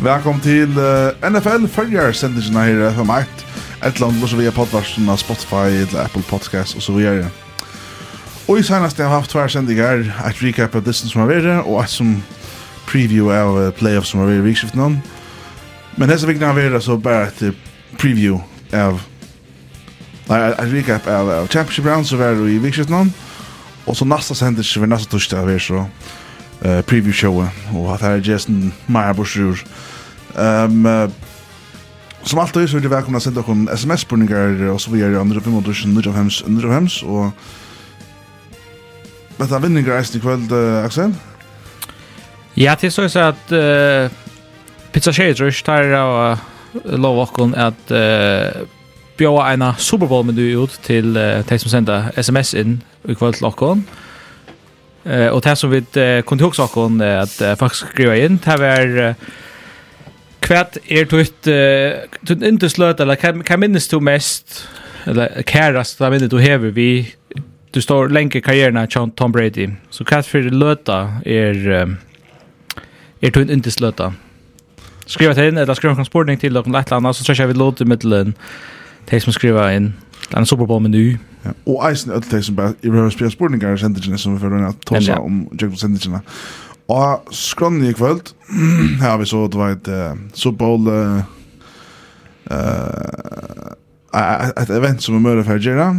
Velkommen til uh, NFL Følger sendingen her for meg 1 Et land hvor vi har podvarsen av Spotify eller Apple Podcast og så videre. Og i senest jeg har haft hver sendinger Et recap av distance som har vært Og et som preview av uh, playoff som har vært i vikskiften. Men hese vikene har vært så bare et preview av Nei, et recap av, av Championship Round som var i vikskiften. Og så nasta sendingen var nasta torsdag vært så uh, preview-showet. Og at her er Jason Meyer Borsrur Ehm um, Som alltid så er det velkomna å sende dere sms-spurningar og så videre andre fem måneder som nødvendig hems, nødvendig hems, og dette er vinninger eisen i kveld, uh, Aksel? Ja, til så er det at uh, Pizza Shaders tar av uh, lov dere at uh, bjóa eina Super Superbowl-menu ut til uh, de som senda sms inn i kveld til okkon. Uh, og det som vi uh, kunne hugsa okkon uh, at uh, faktisk skriva inn, det var... Uh, Kvært er tutt tutt inte slöt eller kan kan minnes du mest eller kærast där minnet du hever vi du står länge karrieren av Tom Brady. Så kvart for løta er uh, er tutt inte slöta. Skriva til inn eller skriva en sportning till och eller annet så tror jeg vi låter med til en de som skriva inn en Super Bowl menu. Ja. Og Eisen er det som bare i rövspelsbordningar sendingen som vi får förrän att ta om Jacob sendingen. Og skrann i kvöld, her vi så, det var et uh, Super Bowl uh, uh, et event som vi møter for Gjera.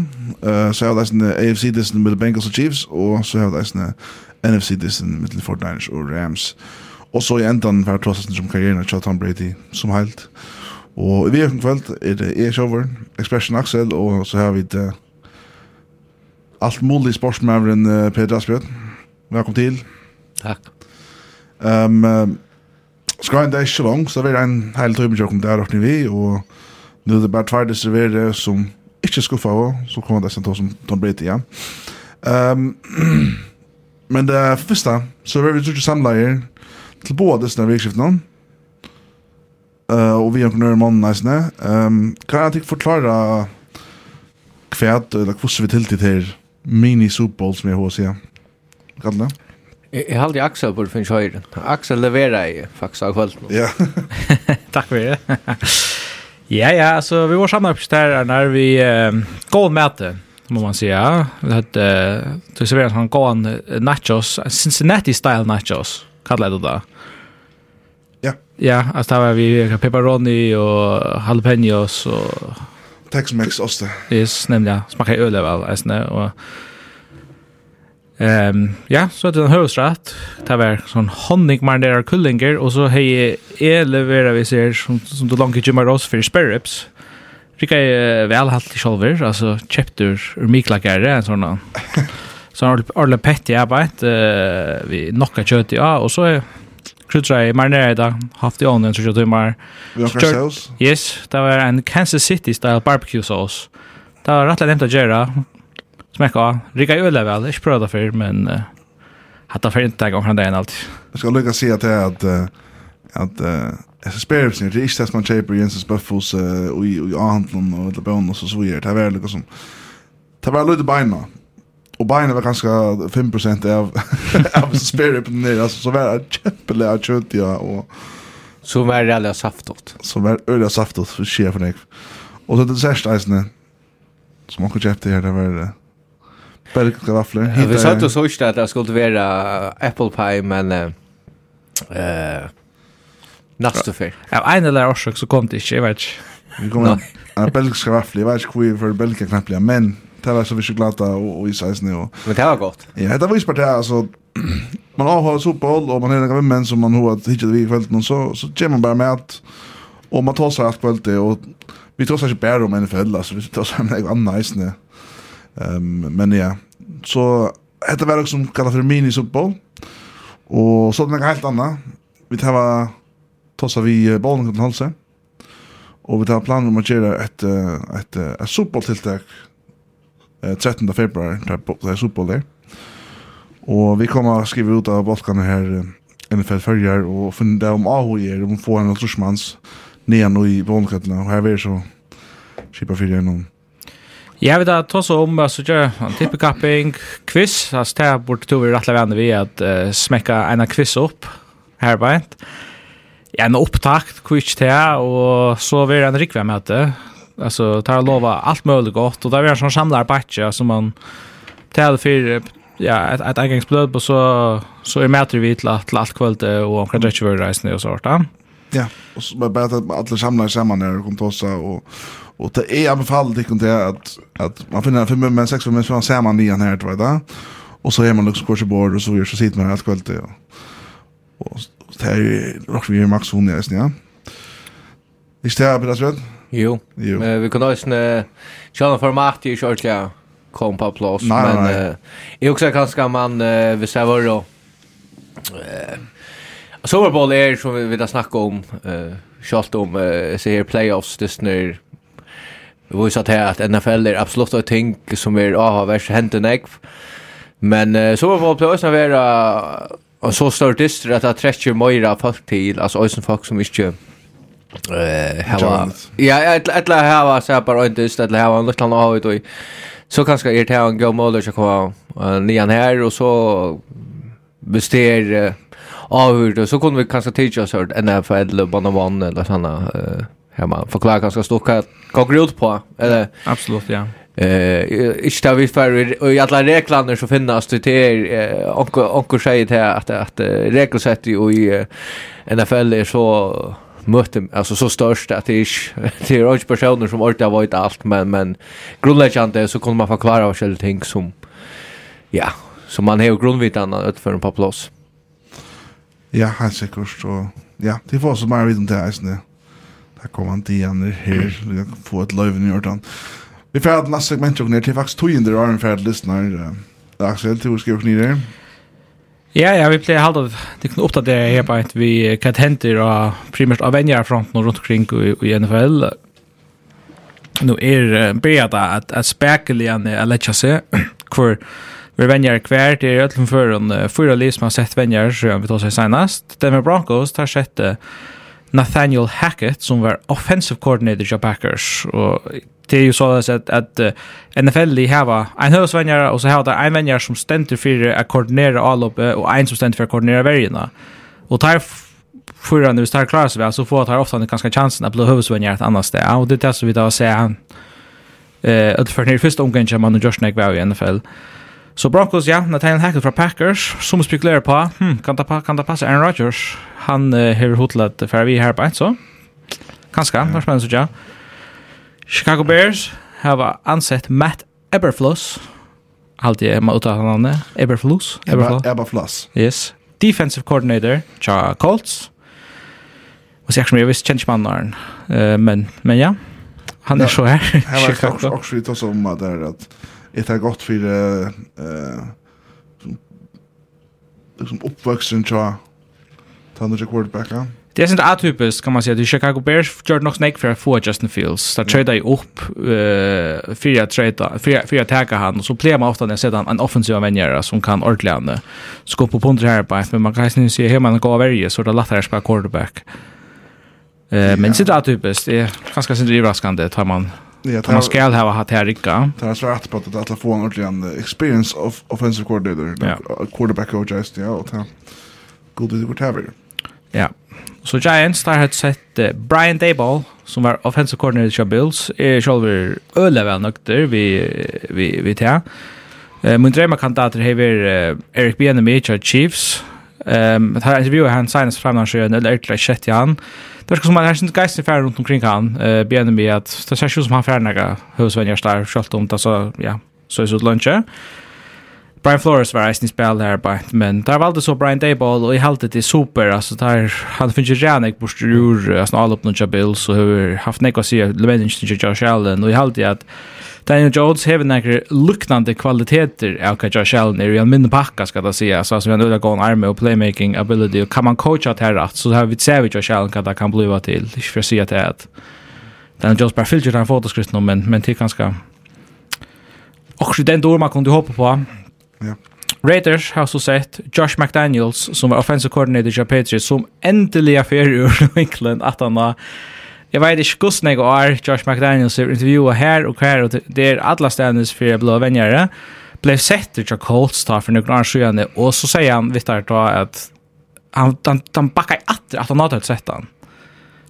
Uh, så har vi eisen AFC-disten med Bengals og Chiefs, og så har vi eisen NFC-disten med Fort Niners og Rams. Og så i endan for trossen som karrieren av Tom Brady som helt. Og i virkelig kvöld er det E-Shower, Expression Axel, og så har vi det alt mulig sportsmæveren uh, Peter Asbjørn. Velkommen til. Takk. Um, um, skal en det ikke langt, så er det en hel tøyme kjøkken der åpne vi, og nå er det bare tvær distribuere som ikke skuffa av, så kommer det til som Tom Brady ja. Um, men det første, så er vi tror ikke samleier til både disse virkskiftene, uh, og vi har kunnet gjøre mannen neisene. Um, kan jeg ikke forklare hva eller hvordan vi tiltid her mini superbowl som jeg har å si? Kan det? Jeg har aldri Axel på det finnes høyre. Axel leverer jeg faktisk av kvelden. Ja. Takk for det. ja, ja, så vi var sammen på der når vi uh, går med må man säga. ja. Vi hadde, uh, du serverer han går en nachos, Cincinnati-style nachos, Kallar det då. Ja. Ja, alltså där var vi pepperoni och jalapenos och Tex-Mex også. Yes, nämligen. Smakar Smaker väl, alltså och. Ehm ja, så det är en högstratt. Det var sån honningmarinera kullinger och så hej elevera vi ser som som då långt gymmar oss för spirits. Rika är väl halt i själver, alltså chapter ur Mikla Gärre en sån Så har Arle Petti arbeid, eh, vi nokka kött ja, och så er krydra i marinera haft i ånden, så kjøtt i mar. Vi har? Yes, det var en Kansas City-style barbecue sauce. Det var rätt lätt Smäck av. Rikar ju öle väl. Jag prövade för men uh, hade för inte gång han där allt. Jag ska lycka se att att att Jag spelar på sin riks att man köper Jensens Buffos och i i Ahantlon och alla bonus och så vidare. Det var liksom... Det var lite beina. Och beina var ganska 5% av, av spelrippen ner. Alltså så var det kämpelig av kött ja, och... Så var det alla saftot. Så var det alla saftot för chefen. Och så det särskilt eisne som också köpte här, det var det Belgiska vafflor. Ja, Vi satt och såg att det skulle vara apple pie men eh nästa för. Av en eller orsak så kom det inte, jag vet inte. Vi kommer en belgiska vafler, jag vet inte hur för belgiska knappliga, men det var så vi choklada och isajs nu. Men det var gott. Ja, det var ju bara alltså man har så på och man är några män som man har att hitta vid kvällen och så så ger man bara med att och man tar sig allt kvällen och vi tar sig inte bara om NFL alltså vi tar sig med något annat nice Um, men ja, så hette var också som kallar för mini-fotboll. Och så det är helt annat. Vi tar var tossa vi bollen kan halsen. Och vi tar planer om att göra ett, ett, ett, ett fotbollstilltag 13. februari, där det är fotboll där. Och vi kommer att skriva ut av bollarna här NFL följer och funda om AHO är om få en otroshmans nedan och i vånkattena. Och här är så kipa för igenom Jag vet att tossa om att så gör en tippekapping quiz. Alltså det här borde tog vi rättla vänner vi att uh, smäcka en quiz upp här på ett. Ja, en upptakt quiz till och så vill det en rikvä det. Alltså tar lova allt möjligt gott och där vi är som samlar batcher som man tar för ja, ett, ett engångsblöd och så, så är mäter vi till, till allt kvöld och omkring dräckvörreisen och sånt. Ja, och så bara att alla samlar samman när de kommer tossa och Och det är fall det kunde att att man finner fem men sex men så ser man nian här tror jag Och så är man liksom kurs bord och så gör så sitter man helt kvällt och Och det är rock vi max hon är ja. Ist det aber på wird? Jo. Jo. Vi kan också en channel format i short ja. Kom på plats men jag också kanske man vi ser var då. Eh Superbowl är som vi vill snacka om eh om så här playoffs det nu Vi har sagt här att NFL är absolut ett ting som är aha värst hänt en ägg. Men uh, så var det när å være en så stor dyster att det trekker møyre folk till. Alltså også folk som inte eh hava ja ett ella hava så här bara inte just ella hava en liten av det så kanske är det här en god mål att komma uh, nian här och så bestiger avhurt så kunde vi kanske teach oss hört NFL banan eller såna eh kan man förklara ganska stort vad går ut på? Eller absolut ja Eh, ich da vi för i alla reklamer så finnas det till onkel onkel säger till att att regelsätt i NFL är så möte alltså så störst att det är det är också personer som alltid har varit allt men men grundläggande så kommer man förklara vad själva ting som ja som man har grundvitan att för en par plus. Ja, han säkert så ja, det får så mer vid det här Der kommer han til igjen her, vi kan få et løyve i hjørtan. Vi får ha et næste segment jo ned til faktisk tog inn der var Arne Ferd lyssnar. Axel, du skriver ned der. Ja, ja, vi pleier halda, det kan oppdatere her på at vi kan hente og primært av venjarfronten og rundt omkring i NFL. Nu er brea da at, at spekelian er letja seg, hvor vi venjar hver, det er i øtlen føren, fyra liv som har sett venjar, så vi tar seg senast. Den med Broncos tar sjette Nathaniel Hackett som var offensive coordinator för Packers och det är ju så att att uh, NFL de har en hösvänjare och så har det en vänjare som ständer för att koordinera avloppet och en som ständer för att koordinera värjarna. Och tar förra nu tar klarar sig väl så får tar ofta en ganska chansen att bli hösvänjare ett annat ställe. Och det är så vi då säger han eh att för när första omgången man och Josh Nack var i NFL. Så Broncos, ja, Nathaniel Hackett fra Packers, som spekulerer på, hmm, kan det, kan det passe Aaron Rodgers? Han uh, har hotlet for vi her på et, så. Kanskje, det er spennende, ja. Chicago Bears har ansett Matt Eberfluss. Alltid er man uttaler navnet. Eberfluss. Eberfluss. Eberfluss. Yes. Defensive coordinator, Cha Colts. Och så jag kommer visst change mannen. Eh men men ja. Han är så här. Han har også litt også om at det at er det godt for uh, liksom uppvuxen tja tannar quarterbacka. Det är sånt atypiskt kan man säga. De Chicago Bears gjorde nog snäck för att få Justin Fields. Där tradar ju upp uh, fyra trada, för att ta han och så plejer man ofta när sedan en offensiv vänjare som kan ordlande. Så gå på punter här på men man kan ju se hur man går över så det lättare spela quarterback. Uh, Men det är atypiskt. Det är ganska sin överraskande tar man Ja, tar, man skal ha hatt her ikke. Det er svært på at det alle få en ordentlig en experience of offensive coordinator, ja. quarterback coach, ja, og ta god ut i hvert her. Ja, så Giants har sett uh, Brian Dayball, som var offensive coordinator til Bills, er selv øle vel nøkter vi, vi, vi til. Uh, min drømme kandidater har vært uh, Eric Bienemi til Chiefs, Ehm um, här intervjuar han signas fram när sjön eller ett lätt han. Det ska som man härsens geist färd runt omkring han. Eh BNB att det ser ut som han färnaga husvänner star skott om det så ja. Så är det lunch. Brian Flores var eisen i spel der, men der valgte så Brian Dayball, og i halte det super, altså der, han finnes ikke redan ikke bort ur, altså alle oppnått av Bills, og har haft nekva sier, leveningen til Josh Allen, og i halte at Daniel Jones har några liknande kvaliteter av Kaja Shellen är en mindre pakka skal det säga så som en öda gång arme og playmaking ability. Og kan man coacha det här rätt så har vi sett Kaja Shellen kan det kan bliva till inte för att säga det Daniel Jones bara fyller den fotoskriften men men till ganska och den då man kunde hoppa på ja Raiders har så sett Josh McDaniels som var offensive coordinator i Patriots som äntligen fer ur England att han har jeg vet ikke hvordan jeg er Josh McDaniels har intervjuet her og her, og det er alle stedene for jeg ble vänjare ble sett till Colts tar for noen år sedan og så sier han vittar då at han han, han backar att att han har tagit sett han.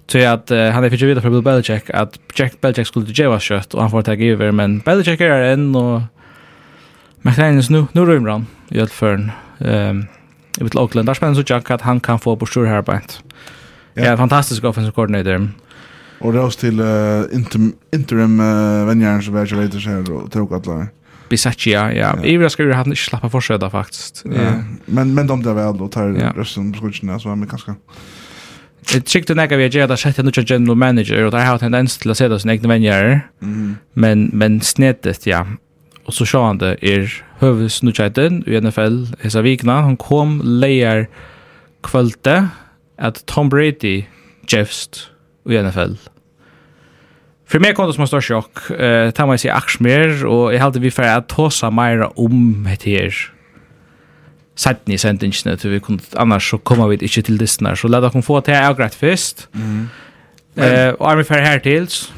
Så att uh, han är för vidare för Bill Belichick att Jack Belichick skulle till Jeva kött och han får ta över men Belichick är en och McDaniels nu nu rymmer han i allt för ehm i Oakland där spelar så Jack att han kan få på stor här på. Ja, fantastisk offensive coordinator. Och rås till uh, interim, interim uh, vänjaren som världar lite så och tog att lära. Bisaccia, ja. Ivra ska ju ha inte slappa försöda faktiskt. Ja. Men, men de där väl då tar ja. rösten på skutsen så är man ganska... Jeg trykker nekka vi har gjerne at sett en general manager, og der har tendens til å se det som egne venner, mm. men, men snedet, ja. Og så sjå han det er høvesnudgjeten i NFL, Hesa Vikna, han kom leier kvölte at Tom Brady, Jeffst, i NFL. For meg kom det som en stor sjokk. Uh, ta meg sier aksmer, og jeg hade vi for at tåsa mer om dette her. Sætten ni sendingene, til vi kunde annars så kommer vi inte till det her. Så låt oss få til avgreit först. Mm. Uh, och er vi här tills.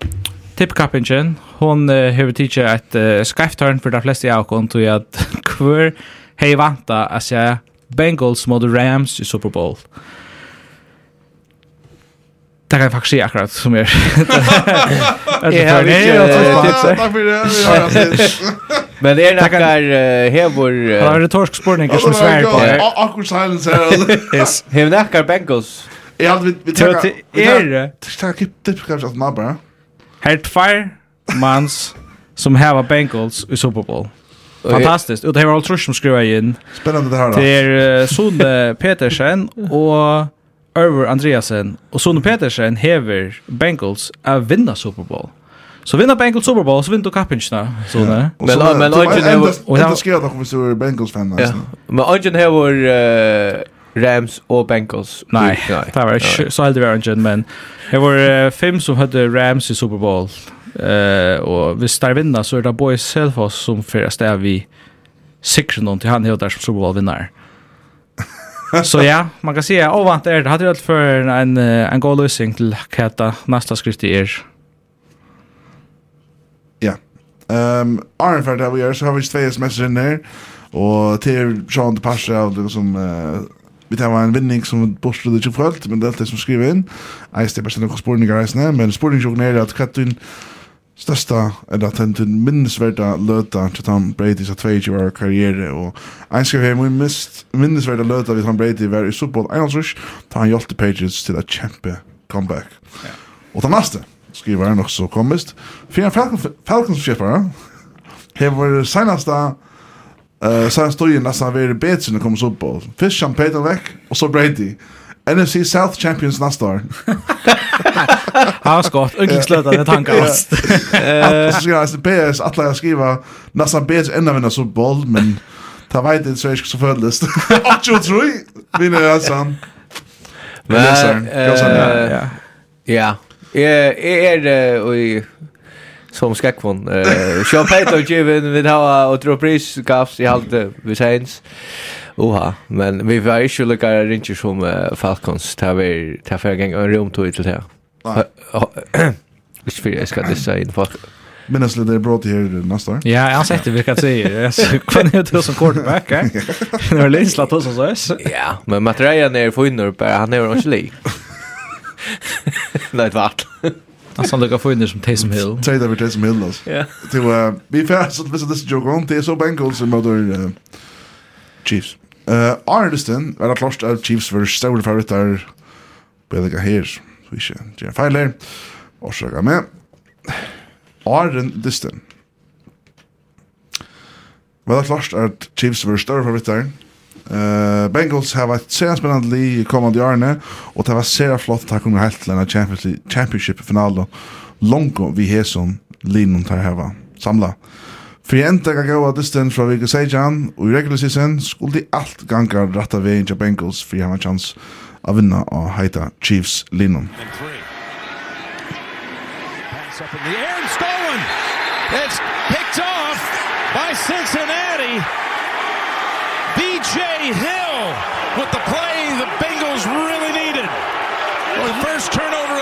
til, tippkappingen, hon uh, har tidsje ett uh, skrefttørn för de flesta jag har kommet til at hver hei vanta att säga Bengals mot Rams i Super Bowl. Mm. Det kan jeg faktisk si akkurat som jeg har ikke tips. Takk for det, vi det. Men det er nekkar hevor... Han har retorsk spørning som svær på det. Akkurat silence her. Hev nekkar Bengals. Jeg hadde vi tenker... Er det? Takk for tips kanskje at man bare. Her tvær mans som hever Bengals i Super Bowl. Fantastiskt. Och det var allt som skrev in. Spännande det här då. Det är Sunde Petersen och Örver Andreasen och Sonny Petersen hever Bengals att vinna Super Bowl. Så vinner Bengals Super Bowl så vinner du kappingsna så där. Men men Arjen har och det ska jag nog så Bengals fan nästan. Men Arjen har Rams och Bengals. Nej, det var så helt var Arjen men det var fem som hade Rams i Super Bowl. Eh och vi star vinna så är det Boys Selfos som första vi sikrar någon till han heter som Super Bowl vinnare så ja, man kan säga ovant är det hade det för en en god lösning till Kata nästa skrift är. Ja. Ehm, Iron Fire vi är så har vi två sms in där och till Sean de Pasha av som uh, vi tar en vinning som borstade det ju fullt, men det är det som skriver inn. Jeg stipper seg noen spurninger reisende, men spurninger er at hva du största eller att den minnesvärda löta till Tom Brady så två år karriär och en ska vi min mest minnesvärda löta vid Tom Brady var i Super Bowl Eilsrush ta han hjälpte Patriots till att kämpa comeback. Ja. Och den nästa skriver han också kommist för en Falcons Falcons chefare här var senaste eh sen står ju nästan vid bättre när kommer Super Bowl. Fish Champagne Lake och så Brady. NFC South Champions nästa år. Ja, skott. Ingen slöta det tankar. Eh, så ska jag PS att jag skriva nästan PS ända vinna så bold men ta vet det så är så förlust. Och ju tror vi när jag sa. Men ja. Ja. Jag är i som skräckvon. Eh Sean Payton given vid ha och tror pris gaffs i allt vi sägs. Oha, men vi var ikke lukar inte som Falcons tar vi tar för en gång en rum till det. Ikke for jeg skal disse inn på Men alltså det är bra till här nästa år. Ja, jag har sett det vilka säger. Alltså kan jag ta som quarterback. När Lins la oss så så. Ja, men Matreja ner för inner på han är inte lik. Nej, vart. Alltså han lukar för inner som Taysom Hill. Taysom Hill, Taysom Hill alltså. Ja. Till uh, vi får så det är joke om det är så Bengals mot uh, Chiefs. Eh, uh, Arneston, var det klart att Chiefs var stora favoriter. Bättre här vi ikke gjør feiler. Årsaker med. Arjen Disten. det er klart at Chiefs var større favoritter. Uh, Bengals har vært sent spennende i kommende årene, og det var sere flott at de helt til denne championship-finalen langt vi har som linjen tar å heve samlet. For jeg endte gav av disten fra Vigga Seijan, og i regular season skulle de alt ganger rette veien til Bengals for jeg har en chans av vinna og heita Chiefs stolen. It's picked off by Cincinnati. BJ Hill with the play the Bengals really needed. The first turnover.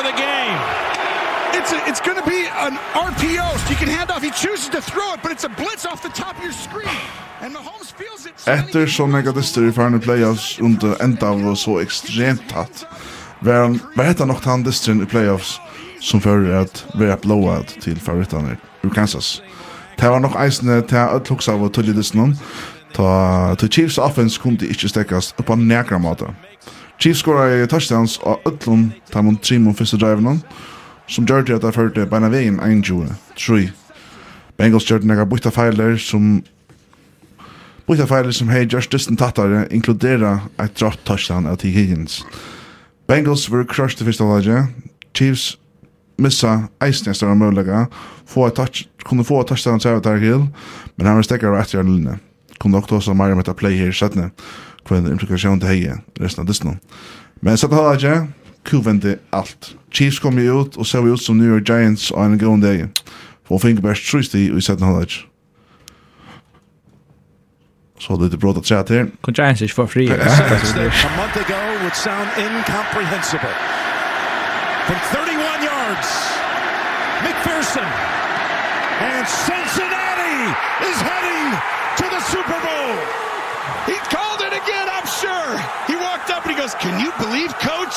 it's, a, it's going to be an RPO. So you can hand off. He chooses to throw it, but it's a blitz off the top of your screen. And Mahomes feels it. So Etter så mega dyster i färne playoffs under enda av så extremt tatt. Var han, var hette han han dysteren i playoffs som för att vara blowout till favoritarna ur Kansas. Det var nog eisne till att hugsa av tullig dysten Ta, ta Chiefs offense kunde inte stäckas på nägra måta. Chiefs skorar i touchdowns av ötlun, tar man trimon första driven som gjør det at jeg førte beina veien en tjue, tror Bengals gjør det noen bytta feiler som bytta feiler som hei gjørst dysten tattare, inkludera et drop touchdown av T. Higgins. Bengals var crushed i første lage, Chiefs missa eisne større mulighet, få touch, kunne få et touchdown til Avatar Hill, men han var stekker av etter linje. Kunne nok også mer om etter play her i settene, hva er implikasjonen til hei resten av dysten. Men sett lage, kuvende alt. Chiefs kom ju ut og ser ut som New York Giants on en gång dag. Och fick bäst trist i i sätten halvlek. Så det er brått att säga til. Kun Giants ikke for fri. A month ago would sound incomprehensible. From 31 yards, McPherson and Cincinnati is heading to the Super Bowl. He called it again, I'm sure. He walked up and he goes, can you believe, coach?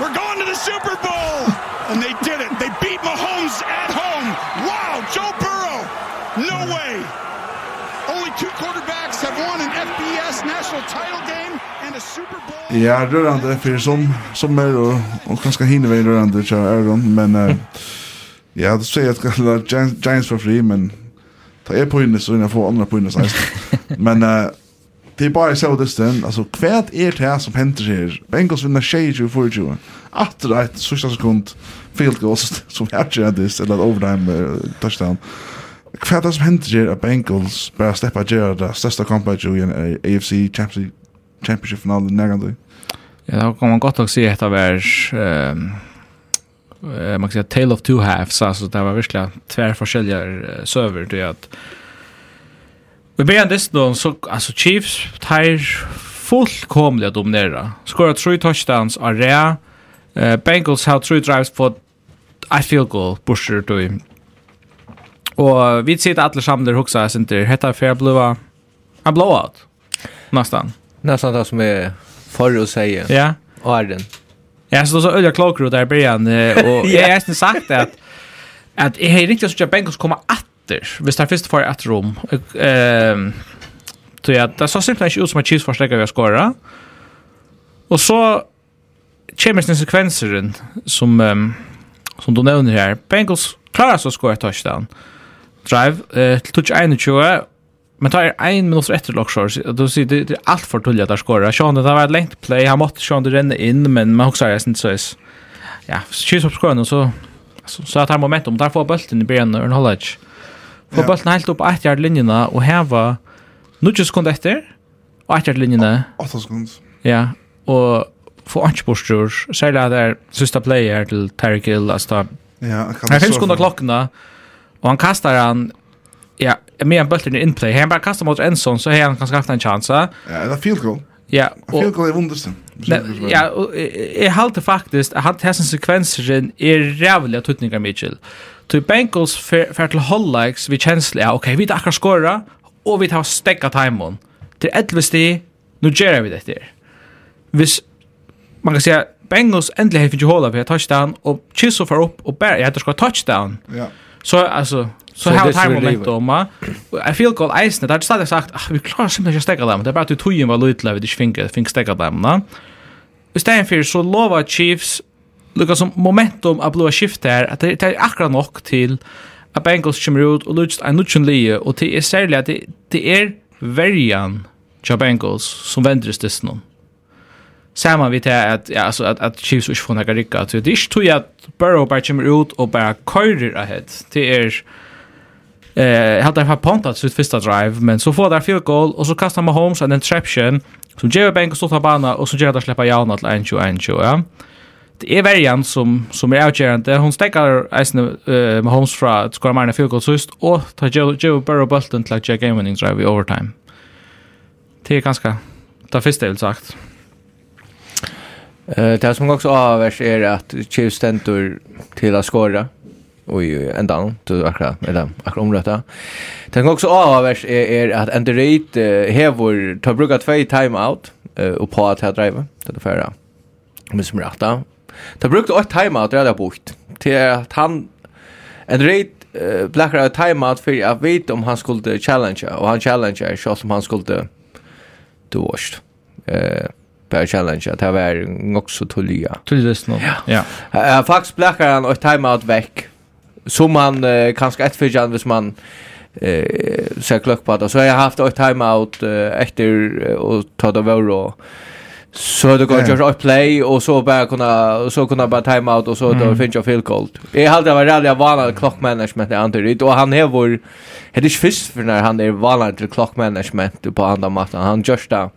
We're going to the Super Bowl. And they did it. They beat Mahomes at home. Wow, Joe Burrow. No way. Only two quarterbacks have won an FBS national title game and a Super Bowl. Ja, rörande för som som är då och ganska hinner vi rörande så är de men eh, ja, det säger att Giants for free men ta er på inne så innan får andra på inne så. Men eh Det är bara så det stund. Alltså kvärt är det här som händer här. Bengals vinner 24-24. Att det är sista sekund field goal som är det dist eller overtime uh, touchdown. Kvärt det som händer här att Bengals bara släppa göra det största kompet i en AFC Championship Championship final nägande. Ja, då kan man gott också se att det var ehm man kan säga tale of two halves alltså det var verkligen tvär forskjelliga uh, server det att Vi börjar nästan så alltså Chiefs tar fullkomligt dominera. Skorar tre touchdowns av Rea. Uh, Bengals har tre drives på I feel goal pusher då. Och vi sitter alla samman där huxar jag inte. Hetta fair blåa. En blowout. Nästan. Nästan det som är för att säga. Ja. Och är den. Ja, så så öliga klokor där i början. Och jag har sagt att att jag har inte så att Bengals kommer att etter, hvis det er først for et rom, eh, så ja, det så simpelthen ikke ut som at Chiefs forslegger vi har skåret. Og så kommer den sekvenseren som, um, som du nevner her. Bengals klarer så å skåre touchdown. Drive eh, til touch 21, men tar en minutt etter Lockshores. Du sier det, det er alt for tullig at han skårer. Sean, det var et lengt play. Han måtte Sean det renne inn, men man husker jeg ikke så Ja, Chiefs oppskårer nå, så, så, så, så at han momentum. där får bølten i begynnelsen, och han holder. Få ja. bulten helt opp etter linjene og heva noen sekunder etter, og etter linjene. 8 sekunder. Ja, og få ikke bortstyr, særlig at det er siste player til Terry Gill, altså da. Ja, han er 5 sekunder klokkene, og han kastar han, ja, med en bulten i innplay. Han bare kastar mot Enson så har han kanskje haft en chans. Ja, det er field goal. Ja, og... Field goal er vundersen. Men, ja, og jeg halte faktisk at halte hessen sekvenseren er rævlig av tutningar, Mitchell. Til Bengals fer til Hollikes vi kjensler, ja, ok, vi tar akkurat skåra, og vi tar stekka timon. Til 11 sti, nu gjør vi dette. Hvis, man kan säga Bengals endelig har finnet hålet på touchdown, og Chisso får opp, og bare, jeg heter skal touchdown. Ja. Så, altså, så har det momentum. I feel goal ice, det har stadig sagt, ah, vi klarar simpelthen ikke å stekke dem, det er bare at du tog var løytelig, vi ikke finner stekke dem, da. No? i stedet for så lovar Chiefs lukka som momentum av blåa skift her, at det det er akkurat nok til at Bengals kommer ut og lutsst en nutjen lije, og det er særlig at det, det er verjan til Bengals som vender i stedet Samma vi det at, ja, alltså, att, att Chiefs inte får några rikka. Det är inte tog att Burrow bara kommer ut och bara körer ahead. Det är... Eh, hade därför pontat sitt första drive, men så får där field goal och så kastar Mahomes en interception som gjør benk og stått av bana, og som gjør det slipper jauna til 1-2-1-2, ja. Det er verjan som, som er avgjørende. Hun stekker eisen uh, med Holmes fra mer Marne Fjordgård sust, og tar Joe Burrow bulten til å gjøre game-winning drive i overtime. Det er ganske det første jeg vil sagt. Uh, det som også avvers er at Chiefs stendur til å skåra i ändan du akra eller akra omrätta. Tänk också avvers är är att and the rate hevor tar brukat två time out och på att driva till det förra. Men som rätta. Ta brukt ett time out redan bort till att han and rate blackar ett time out för jag vet om han skulle challenge och han challengear så som han skulle du worst. Eh per challenge att det var också tulliga. Tulliga Ja. Ja. Uh, Fax blackar han ett time out veck som man eh, kanske ett för jan vis man eh ser klock på det så jag har haft ett timeout uh, efter och ta det var då så det går just att play och så bara kunna så kunna bara time out och så då finns jag feel cold. Jag hade varit rally vana clock management antar det och han är vår det är först för när han är vana till clock management på andra matchen. Han just där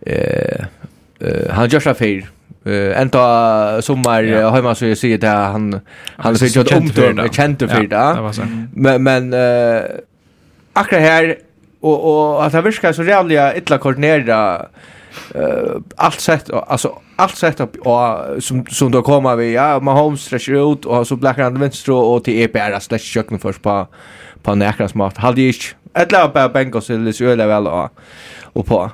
eh han just där Uh, enda sommar yeah. hemma så jag säger det han han så gjort omtum är känd för det. Men men uh, akkurat här och och att det verkar så jävla illa koordinera uh, allt sett alltså allt sett upp och som som då kommer vi ja Mahomes stretcher ut och så blackar han vänster och till EPR slash kökna först på på näkras mat. Hade ju ett lag på Bengals eller så väl och på.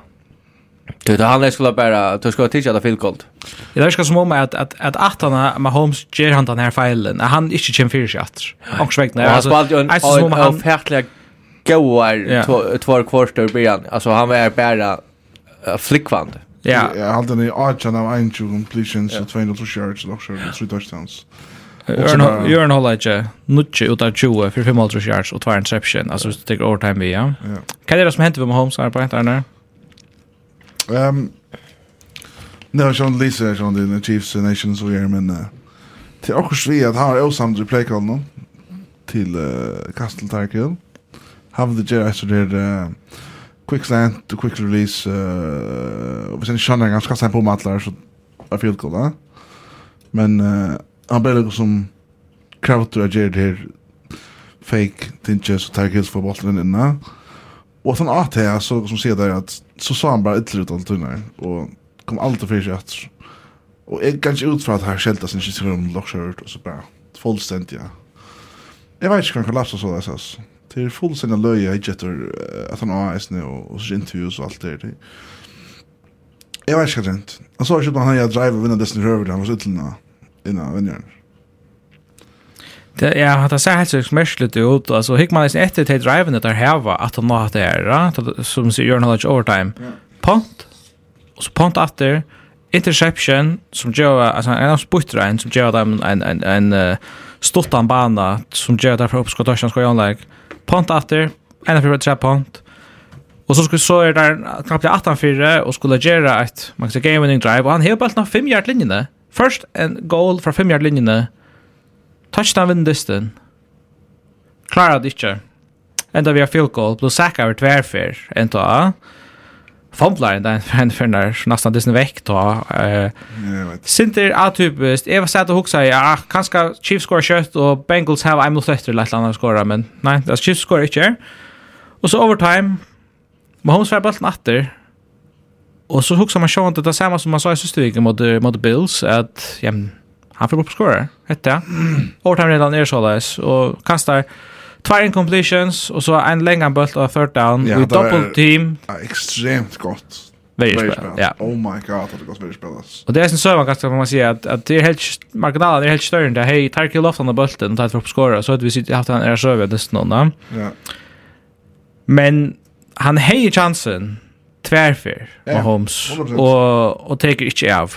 Du det handlar skulle bara du ska titta att field cold. Jag ska som om att att att att attarna Mahomes ger han den här filen. Han inte chim för sig. Och svägt när alltså alltså som han färtliga goar två kvartar början. Alltså han är bara flickvand. Ja. Jag hade ni Archer av en two completions och 200 yards och så tre touchdowns. Jörn håller inte nutje ut av 20 för 500 yards och två interception. Alltså det tar overtime vi, ja. Kan det som hänt med Mahomes här på ett annat? Ehm Nej, jag läser Lisa från den Chiefs Nations och är men till och svi att ha Osam till play call någon till Castle Tarkill. Have the Jedi så där quick slant to quick release eh och sen Shannon ganska sen på matlar så I feel cool, Men han blev som Crowder och Jared här fake Tinches och Tarkills för bollen innan. Och sen att här så som ser där att så sa han bara ytterligare ut allt tunnar och kom alltid för sig efter. Och jag kan inte utföra att här skälta sin kyssar om lockskört och så bara fullständigt ja. Jag vet inte kan kollapsa så där sås. Det är fullständigt löja i getter att han har äsne och, och så intervjuer och allt det där. Jag vet inte kan inte. Han sa ju att han hade driver vinna dessen röver var så ytterligare innan vänjaren. Det ja, det ser helt så smärsligt ut. Alltså hick man efter ett driven där här var att han har det här, som så gör något overtime. Punt. Och så punt efter interception som gör alltså en av sputtrain som gör dem en en en stottan bana som gör därför upp ska touchen ska jag like Punt efter en av tre punt. Och så skulle så är där knappt 18 4 och skulle göra ett man ska game winning drive och han helt på fem yard linjen där. Först en goal från fem yard linjen där Touchdown vinn distan. Klara det ikke. Enda vi har field goal, blod sækka over tverfer, enda a. Fomplar enda en fyrner, nesten dysten vekk ta. Sinter atypist, Eva var sæt og hoksa i, kanska Chiefs skora kjøtt, og Bengals hava ein mot etter lett landa skora, men nei, det Chiefs skora ikke. Og så overtime, Mahomes var balten atter, og så hoksa man sjående, det er samme som man sa i systeviket mot mot Bills, at, ja, han får upp scorer. Hette Overtime redan är således och kastar två incompletions och så en längre boll och third down. Ja, Vi double team. Extremt gott. Vägerspel. Ja. Oh my god, det går väldigt bra. Och det är en sövan ganska man säger att att det är helt marginalen det är helt större än det. Hey, Tarky Lofton och bulten och tar för upp scorer så att vi sitter haft en är sövan nästan någon. Ja. Men han hejer chansen tvärför Mahomes och och tar inte av.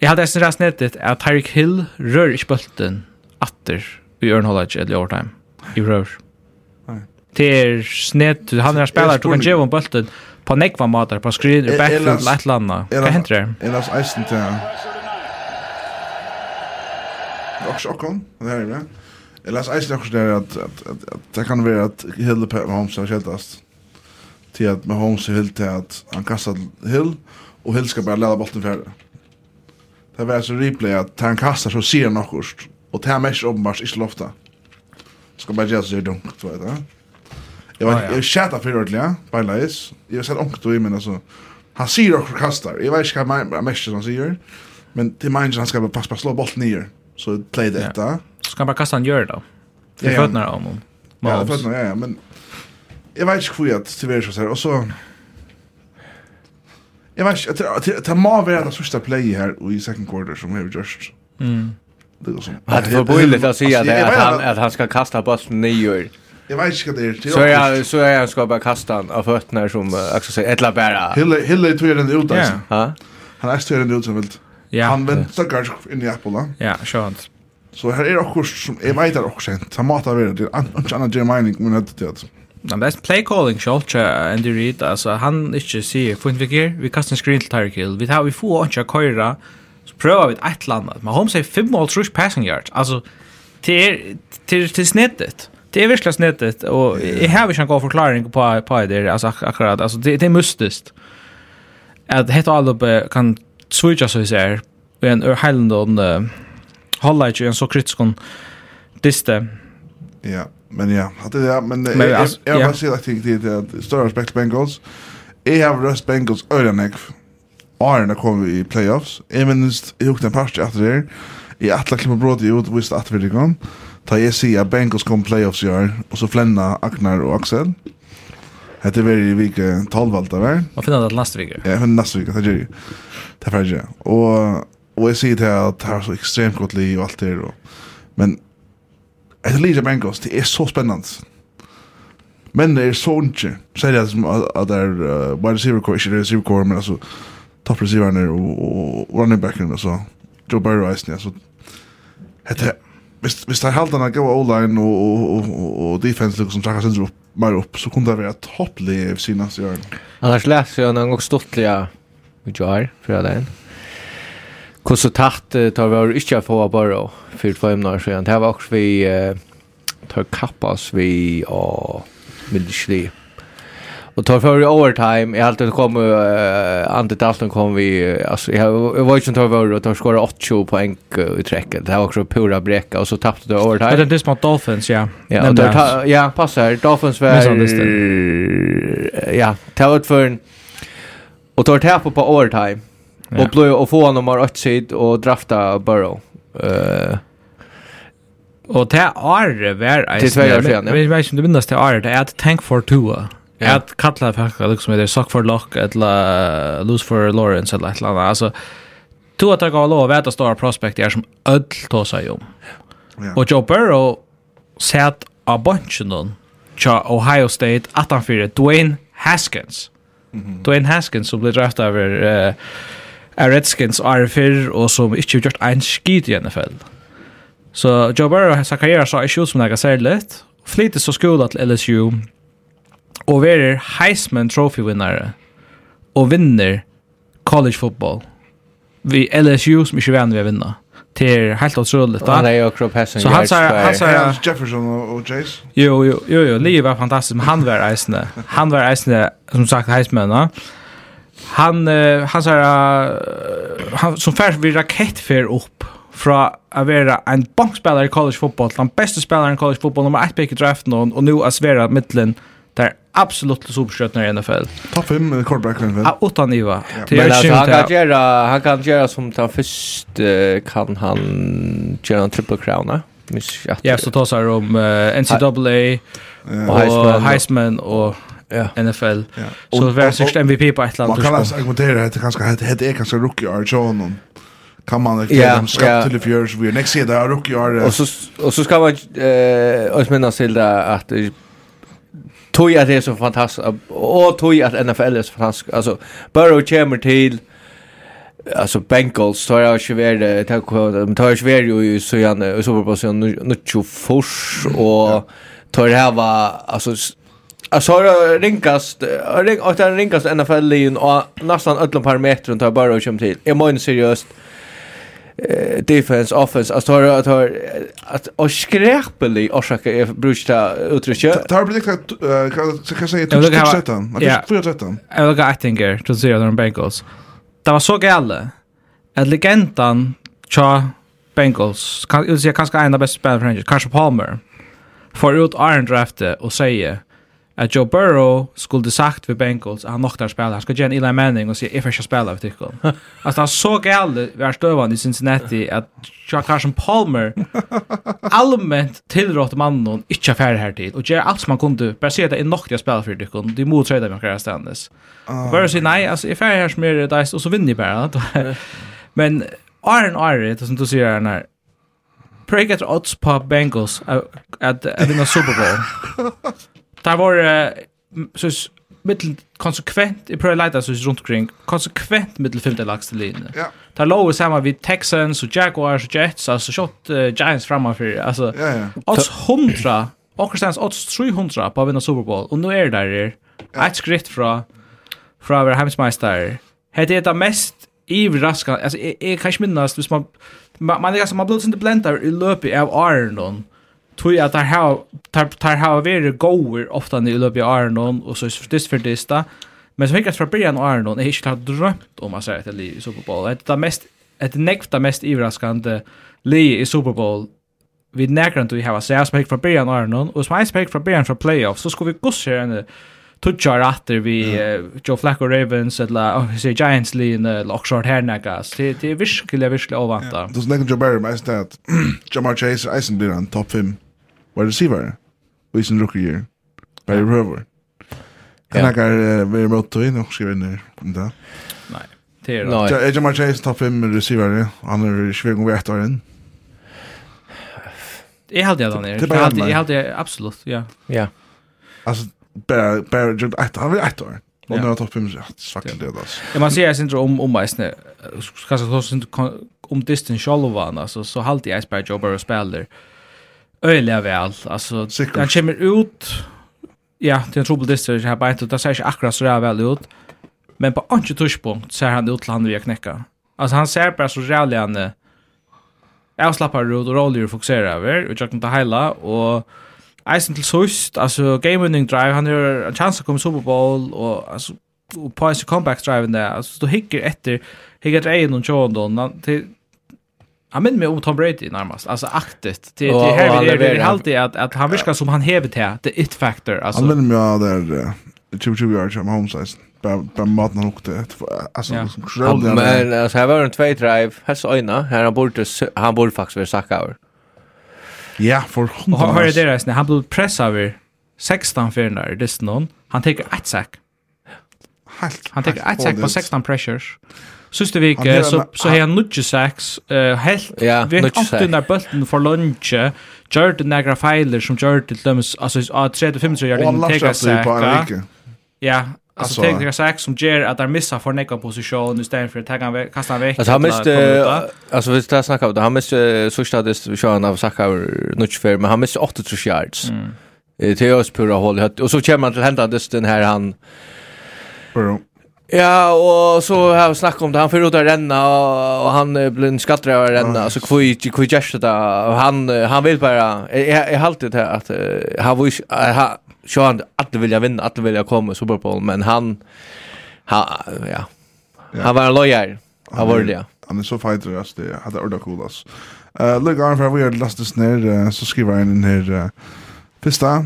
Jeg hadde eisen rast nettet at Tyreek Hill rører ikke bulten atter i Ørnholage eller overtime i røver. Det er snett, han er en spiller, du kan gjøre om bulten på nekva mater, på skrin, i backfield, eller et eller annet. Hva henter det? Ellers eisen til han. Også okkon, det her er bra. Ellers eisen okkon der at, at, at, at det kan være at Hill og Mahomes er kjeldast. Til at Mahomes er hild til at han kastar Hill, og Hill skal bare leda bolten ferdig det var så replay att han kastar så ser något och det här mest uppenbart inte lofta. Ska bara göra så här dumt vet du. Jag var jag chatta för ordliga by lies. Jag sett onkt då men alltså han sier och kastar. Jag vet inte vad mest som säger. Men till minds han ska bara passa slå bollen ner. Så play det där. Så kan bara kasta han gör då. Det fötterna om. Ja, fötterna ja, ja, men jag vet inte hur jag tyvärr så här och så Jag vet inte, det det må vara den sista play här i second quarter som vi har gjort. Mm. Det går så. Att det blir lite att säga det att han att han ska kasta bollen nior. Jag vet inte vad det är. Så jag så jag ska bara kasta han av fötterna som också säger ettla bara. Hille Hille tog den ut alltså. Ja. Han är större än ut som vilt. Ja. Han väntar kanske in i Apple. Ja, skönt. Så här är det också som jag vet att också. Han matar vidare. Det är inte annan Mining, men det det. Men det är play calling shot and the read alltså han inte ser fint vi ger vi kastar en screen till Tyreek Hill. Vi tar vi får inte köra så prövar vi ett land. Men har sig fem mål trush passing yards. Alltså till till till snittet. Det är verkligen snittet och jag har ju en god förklaring på på det alltså akkurat alltså det det är mustiskt. Att helt alla kan switcha så här. Vi en Highland on the highlight ju en så kritisk diste. Ja. Men ja, hade det men jag jag jag ser att det det större respekt Bengals. Jag har röst Bengals ödenek. Arna kom i playoffs. Även jag gjorde en pass efter det. I alla klippar brott ut visst att vi det kom. Ta jag se att Bengals kom playoffs i år och så flänna Agnar och Axel. Hette var i vecka 12 allt där. Vad finner det nästa vecka? Ja, nästa vecka det gör. Det är färdigt, ja. Och och jag säger till att det är så extremt gott liv och allt det då. Men Atlanta Bengals, det er så spennende. Men det er så ikke. Sier jeg som at det er uh, wide receiver core, ikke receiver core, men altså top receiver er og, og running backen, så Joe Barry Eisen, så Hette, hvis, hvis det er halvdana gav O-line og, og, og, og defense liksom, som trakkar sindru opp, mer opp, så kunne det være topplig i sina sjøren. Annars läser jag någon gång stortliga i Jar, fredagen. Mm. Hvordan tatt tar vi har ikke få bare for fem år siden. Det var også vi tar kappas vi og mildsli. Och tar för overtime. Jag alltid kom uh, Ante Dalton kom vi uh, alltså jag var ikke som tar över och tar skora 8 poäng i träcket. Det var också pura bräcka och så tappade det overtime. Det är det mot Dolphins, ja. Ja, där ja, passar Dolphins var Ja, tar ut för en och tar tapp på overtime Ja. Och blå och få honom har åt sig och drafta Burrow. Eh Och det är var Det är väl sen. Vi vet inte du minnas det är det är att tank for Tua. Ja. Att kalla faktiskt liksom det sock for lock eller lose for Lawrence eller ett annat. Alltså Tua tar gå lov att stora prospect är som öll tosa ju. Och Joe Burrow sett av bunchen någon. Cha Ohio State at han fyrir Dwayne Haskins. Mm -hmm. Dwayne Haskins som blir draftad över uh, er Redskins og RFR, og som ikke har gjort en skid i NFL. Så Joe Burrow har sagt karriere så ikke ut som det er særlig, så skola til LSU, og verer Heisman Trophy-vinnere, og vinner college football. Vi LSU som ikke vann vi å vinne. Det er helt otroligt. Han är ju kropphessen. Så han sa han sa Jefferson och Jace. Jo jo jo jo, Lee var fantastisk, men han var isen. Han var isen som sagt Heisman, va? han uh, han så uh, han som färs vi raketfär upp fra att vara en bankspelare i college fotboll, den bästa spelaren i college fotboll nummer ett pick i draften och, och nu att vara mittlen där absolut superstjärnor i NFL. Top 5 quarterback i NFL. Ja, utan Iva. Men alltså, han kan göra han kan göra som tar först kan han göra en triple crown. Ja, så tar sig om uh, NCAA och Heisman och ja. NFL. Ja. Så det var sikkert MVP på et eller annet. Man kan altså argumentere at det kanskje heter er kanskje rookie år, sånn. Kan man ikke yeah, dem skapt yeah. til i fjør, så vi er next side av rookie år. Og så, og så skal man eh, også minnes til det at tog at det er så fantastisk, og tog at NFL er så fantastisk. Altså, Burrow kommer til alltså Bengals tar jag ju värde tar de tar ju värde ju så gärna så på så nu nu fors och tar det här var alltså Alltså har det ringast, har det ringast NFL-lin och nästan ödlom parametrar tar bara och kommer till. Jag menar seriöst, eh, defense, offense, alltså har att har att och skräpelig orsaka är brukta utrymsjö. Tar blir det kan kan säga till 13. Att fyra 13. Jag vill gå Attinger till zero de Bengals. Det var så galet. Att legendan Cha Bengals kan jag säga kanske en av bästa spelarna kanske Palmer får ut Iron Drafte och säger att Joe Burrow skulle sagt för Bengals att han noktar spela. Han ska ge en Eli Manning och säga if jag ska spela för Tickle. Alltså han så gäll var stövan i Cincinnati att Jack Carson Palmer allmänt tillrått mannen inte affär här tid och ger allt som man kunde bara se att det är noktar spela för Tickle. Det mot trade med Kara ständes. Burrow säger nej, alltså if jag här som är det och så vinner bara. Men Arn Arn, det som du säger när Pray get odds på Bengals att vinna Super Bowl. Det var så mittel konsekvent i prøve leita så rundt kring konsekvent mittel femte lagste linje. Ja. Der lå samma vid Texans og Jaguars og Jets altså shot uh, Giants framför alltså ja, ja. oss 100 och Christians odds 300 på att vinna Super Bowl och nu är det där ja. ett skritt från från vår hemsmeister. Det är det mest överraskande alltså jag kan inte minnas hvis man man, man, man blir sånt blendar i löpet av Iron tror jag att där har där har varit goer ofta när det löper Arnon och så är det för det sta. Men så fick från början Arnon är inte drömt om att säga till i Super Bowl. Det är mest ett nekta mest överraskande le i Super Bowl vi näkran du har så jag spek från början Arnon och som jag spek från början från playoffs så ska vi gå gossa en touchar efter vi Joe Flacco Ravens eller oh, say Giants lean eller Oxford Hernagas. Det det är virkelig virkelig ovanta. Det är snackar Joe Barry mest att Jamar Chase Eisen blir en topp 5 wide receiver. Og sin rookie year. Var det prøver. Kan jeg ikke være mot tog inn og skrive inn det? Nej. Det är Nej. Jeg kommer til å ta fem receiver. Han är svært om vi etter inn. Jeg hade det där. Jag hade jag hade absolut, ja. Ja. Alltså bara bara jag ett han vill ett år. Och när jag tar fem så sagt det alltså. Jag man ser jag om om mig ska så så om distance shallow var alltså så halt jag iceberg jobbar och spelar öliga väl. Alltså Sikkert. Han kommer ut ja, det är en trouble district här bara det ser inte akkurat så där väl ut. Men på andra touchpunkt ser han ut till han vill knäcka. Alltså han ser bara så jävligt han Jag slappar ut och roller fokuserar över och jag kan ta hela och Eisen til sust, altså game winning drive, han har en chans å komme Super Bowl, og altså, og på en comeback drive der, altså, du hikker etter, hikker etter egen og tjåen, Han minner meg om Tom Brady närmast. Alltså aktet. Det, oh, det här vi är det alltid att, att han viskar som han hever til, The it factor. Alltså. Han minner mig av där 2020 yards av Mahomes. Bara maten han åkte. Alltså, ja. som Men alltså, här var en två drive. Här sa öjna. Här han borde, han borde faktiskt vara sacka över. Ja, för hundra. Och hör det där, han blev pressad over 16 fyrnar. Det är noen. Han tar ett sack. Han tar ett sack på 16 pressures. Sista vik så så so, har han nudge sex eh helt ja, vi har den där bulten för lunch gjort den några filer som gjort till dem alltså a 35 så gör den tega sex. Ja, alltså tega några sex som ger att där missar för neka position istället för att han kastar veck. Alltså han miste alltså vi ska snacka om det. Han miste så stadigt vi kör av sacka nudge för men han miste 8 yards. Mm. Det är oss pura håll och så kommer man till hända den här han Ja, och så har vi snackat om det. Han får ut att renna och, och han blir en skattare av att renna. Mm. Så kvui kvui gärsta det. Och han, han vill bara... Jag, jag har alltid det här att uh, han vill... Uh, så han alltid vill jag vinna, alltid vill jag komma i Super Bowl. Men han... han ja. ja. Han var en lojär. Han var det, ja. Han är så fighter, alltså. Det hade ordet cool, alltså. Uh, Lycka an för vi har lastat ner. Uh, så skriver han in här... Uh, Pista.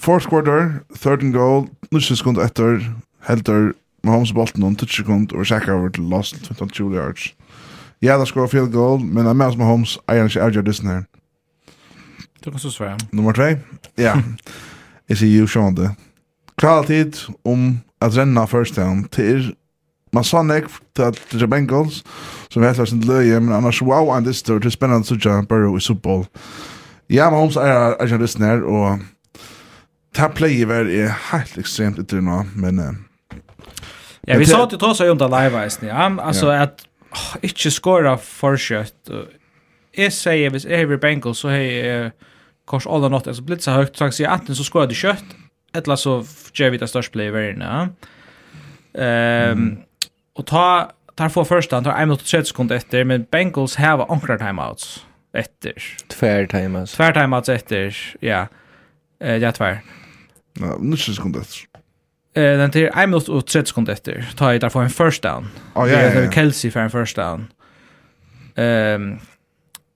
Fourth quarter, third and goal. Nu sekund efter. Helter Mahomes Holmes bolten noen 10 sekund og Sack over til lost 22 yards. Ja, da skår field goal, men jeg med Mahomes eier ikke avgjør Disney her. Du kan så svare. Nummer 3? Ja. Jeg sier jo sånn det. Klar tid om at renna first down til man sa nek til at det er Bengals som vi heter sin løye, men annars wow, and this tour, det er spennende sutja Burrow i Super Ja, Mahomes er ikke dissen her, og ta player er helt ekstremt ytter nå, men... Uh, Ja, vi sa att det tar sig under live-isen, ja. Alltså ja. att oh, inte skåra för kött. Jag säger, hvis jag är Bengals så har jag kors alla något. Alltså blitza högt, så jag antingen så skårar det kött, eller så gör vi det största play i världen, ja. Um, mm. Och ta, tar få första, han tar 1 minut och 30 sekunder efter, men Bengals har ankrar timeouts efter. Tvär timeouts. Tvär timeouts efter, ja. Eh, ja, tvär. Ja, 90 sekunder efter. Eh den till 1 minut och 30 sekunder efter tar jag där för en first down. Oh, ja, ja, ja. Kelsey för en first down. Ehm um,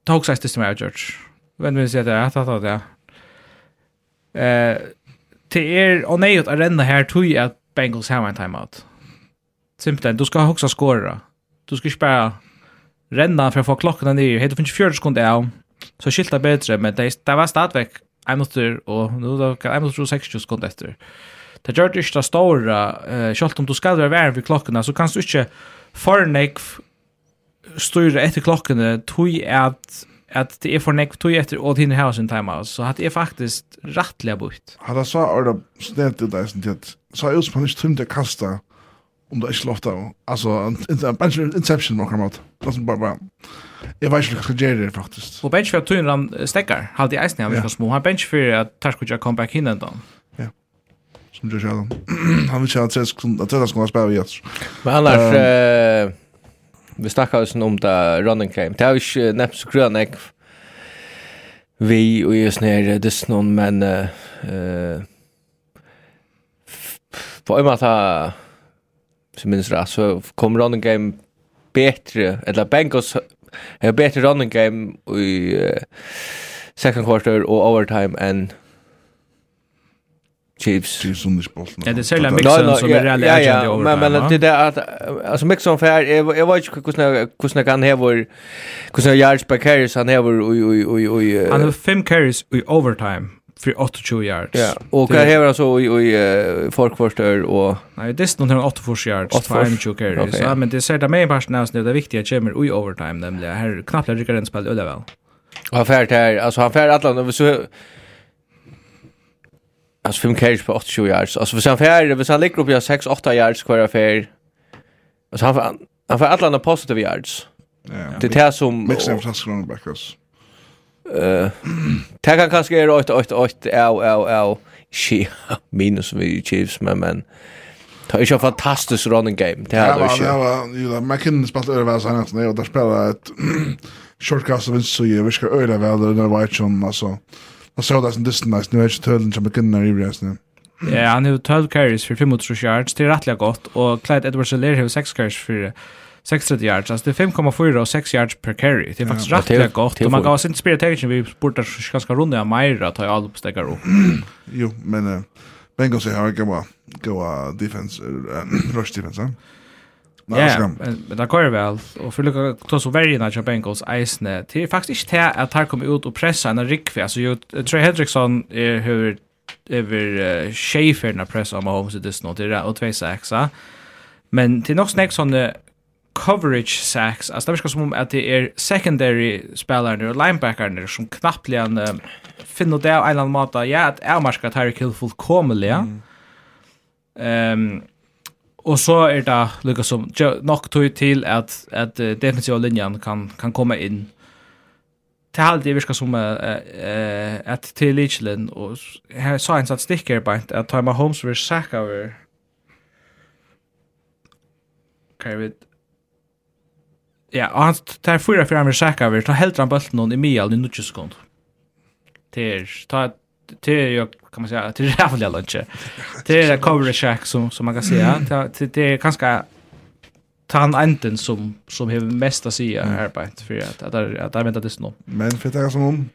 tog sig till George. Vem vill säga det att att det. Eh till er och nej att renna här tog jag att Bengals har en timeout. Simpelt, du ska också skåra. Du ska spara renna för att få klockan ner. Helt finns 40 sekunder av. Så skilta bättre men det, det var stadväck. Jag måste och nu då kan jag måste 60 sekunder efter. Eh det gjør det ikke det store, uh, selv om du skal være verden ved klokkene, så kan du ikke fornek styre etter klokkene, tog at at det er for nekk tog etter å tinne her sin time, så at det er faktisk rettelig bort. Hadde jeg sa orda snedet ut deg, så har jeg utspå ikke tømt å kaste om det ikke lovte av. Altså, en bunch of inception på akkurat måte. Det er bare, bare, jeg vet ikke hva jeg skal gjøre det faktisk. Og bench for at tøyner han stekker, halde i eisen han virker små. Han bench for at Tarskutja kom back inn enda. Ja som du Allen. han vill köra att Atletas kommer att spela vid oss. Men annars, um, vi snackar oss om det running game. Det är ju inte näpps så grön ägg. Vi och just ner det någon, men uh, på en måte som minns det, så kom running game bättre, eller Bengals har bättre running game i uh, second quarter och overtime än chips chips som är bollen. Ja, det är sällan Mixon som är reellt ja, ja, men men det där att alltså Mixon för jag jag vet inte hur hur snägg han här var hur yards per carries han här var oj oj oj oj. Han har fem carries i overtime för 28 yards. Ja, och här har så i i folkförstör och Nej, det är någon 8 för yards, 22 carries. Ja, men det ser det med pass av det viktiga kommer i overtime nämligen här knappt lägger den spel över väl. Han färd här, alltså han färd alla så Alltså fem carries på 80 yards. Alltså för sen färre, för sen ligger upp jag 6 8 yards kvar affär. Alltså han får, han får alla de positiva yards. Ja. Det är som mixen av fast running back oss. Eh. Det kan kanske är 8 8 8 au au au. Shit, minus vi Chiefs men men Det är ju en fantastisk running game. Det här är ju. Ja, ja, McKinnon spelade över sen att och där spelade ett shortcast av vinst så ju Vi ska öra väl där White John alltså. Och så där som distance nu är ju tölden som beginner i resten. Ja, han har 12 carries för 35 yards. Det är rättliga gott och Clyde Edwards Seller har 6 carries för 630 yards. Alltså det är 5,4 och 6 yards per carry. Det är faktiskt ja. rättliga gott. Och man kan inte spela tegen vi borta ganska runda mer att ta all uppstäckar upp. Jo, men Bengals har ju goa goa defense rush defense. Ja, men det går vel. Og for lukka ta så vergen av Bengals eisene, det er faktisk ikke til at her kommer ut og pressa en rikve. Altså, jo, Trey Hendrickson er hur över Schaefer pressa om Mahomes i Disney, det er og tvei sexa. Men til nok snakk sånne coverage sacks, Alltså det virker som om at det er secondary spelare og linebacker som knappt lian uh, finner det av en eller annan måte, ja, att är merker Tyreek Hill fullkomliga. Ehm... Mm. Um, Och så är det lika som nog tog till att att defensiva linjen kan kan komma in. Det har alltid virkat som eh att till Lichlin och här sa en sån sticker på att ta med Holmes vill sacka över. vet Ja, och han tar fyra fyra med sack över. ta helt han bølten hon i mye i nudje sekund. är, ta det är ju kan man säga det är jävligt lunch. Det är cover shack som som man kan säga. Det det är ganska tan enten som som har mest att säga här på ett för att att att jag väntar det nu. Men för det som om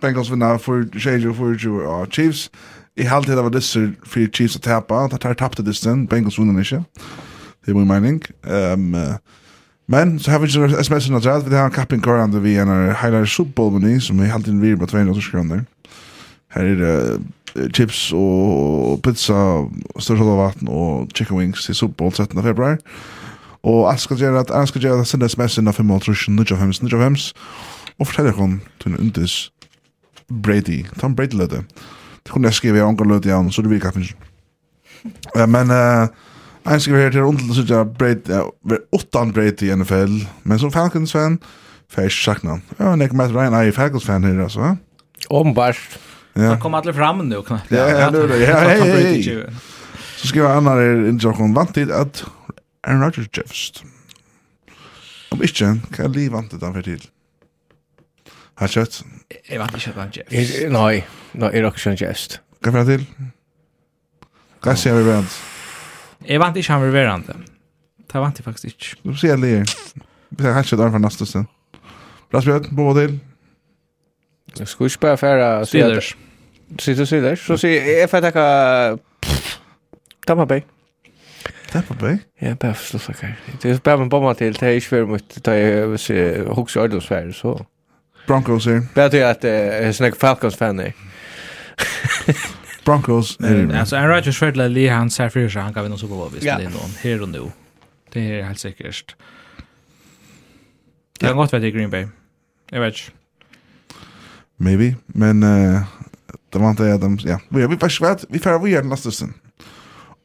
Bengals vinner för Shade för Joe och Chiefs. I halvtid det var det så för Chiefs att tappa. Att har tappat det sen Bengals vinner inte. Det är min mening. Ehm Men så har vi ju SMS-en att vi har en kapping kvar under vi en highlight Super Bowl som vi har alltid en virma 200 kronor. Her er det chips og pizza, størst av vatten og chicken wings til Super Bowl 13. februar. Og jeg skal gjøre at jeg skal gjøre at jeg sender sms innan 5.5.95 og forteller henne til en undis Brady. Ta en Brady-løte. Det kunne jeg skrive i ångan løte igjen, så det virker finnes. Men uh, jeg skriver her til undis at Brady er åttan Brady i NFL, men som Falcons-fan, for jeg ikke sagt noe. Ja, men jeg kommer til å regne i Falcons-fan her, altså. Åbenbart. Ja. Det kommer alla fram nu knappt. Ja, ja, ja, hej, hej. Så skriver han er in så hon vant till att Aaron Rodgers Jeffs. Om inte, kan jag vant det för till. Har kött? Jag vant inte vant Jeffs. Nej, nej, är också en Jeffs. Kan jag till? Kan jag vi vant? Jag vant inte han vi vant. Det vant jag faktiskt inte. Du ser det. Vi har kött där för nästa sen. Bra på båda till. Jag skulle spela för Steelers. Sitter du sier? Så sier jeg, jeg får takka Tampa Bay. Tampa Bay? Ja, bare for slutt her. Det er bare med bomba til, det er ikke veldig mye, det er hoks i ødelsfære, så. Broncos her. Bare til at jeg snakker Falcons-fan her. Broncos. Alltså Aaron Rodgers för det Lee han ser för sig han gav en Super Bowl visst det är någon här och nu. Det är helt säkert. Det har gått vet i Green Bay. Jag vet. Maybe, men uh, Det var inte de, ja. Vi vi försvart, vi får vi är nästa sen.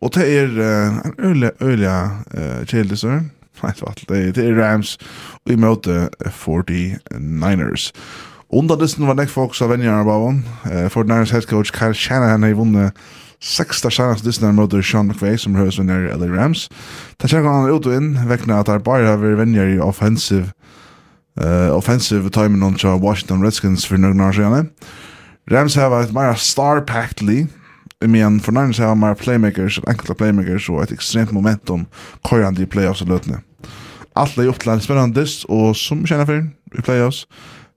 Och det är en öle öle eh Chelsea. Nej, det är det är Rams och möte 49ers. Under dessen var det folk som vänjer av honom. Eh, Fort Niners head coach Kyle Shanahan har vunnit sexta chans dessen mot Sean McVay som hörs under LA Rams. Där kör han ut och in, väckna att där bara har vänjer i offensive eh offensive timing on Washington Redskins för några år sedan. Rams har ett mer star-packed li, i mean, för Niners har mer playmakers, enkla playmakers och ett extremt momentum körande i playoffs och lötne. Allt är upp till en spännande och som känner för i playoffs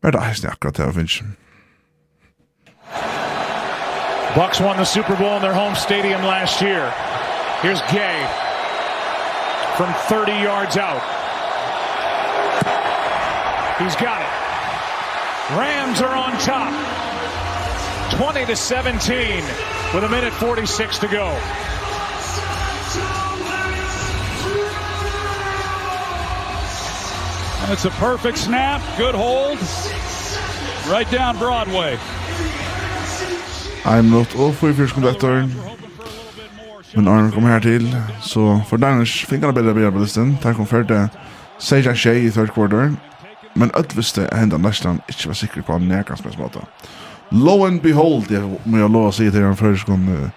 är det här akkurat det här finns. Bucks won the Super Bowl in their home stadium last year. Here's Gay from 30 yards out. He's got it. Rams are on top. 20 to 17 with a minute 46 to go. And it's a perfect snap, good hold. Right down Broadway. I'm not all for fyrir skum etter. Men Arne kom her til, så for Danish fikk han bedre bedre på listen. Der kom fyrte Sejan Shea i third quarter. Men öll visste at hendan næstan ikkje var sikker på en nærkansmess måte. lo and behold, jag må jag lova sig till en förskon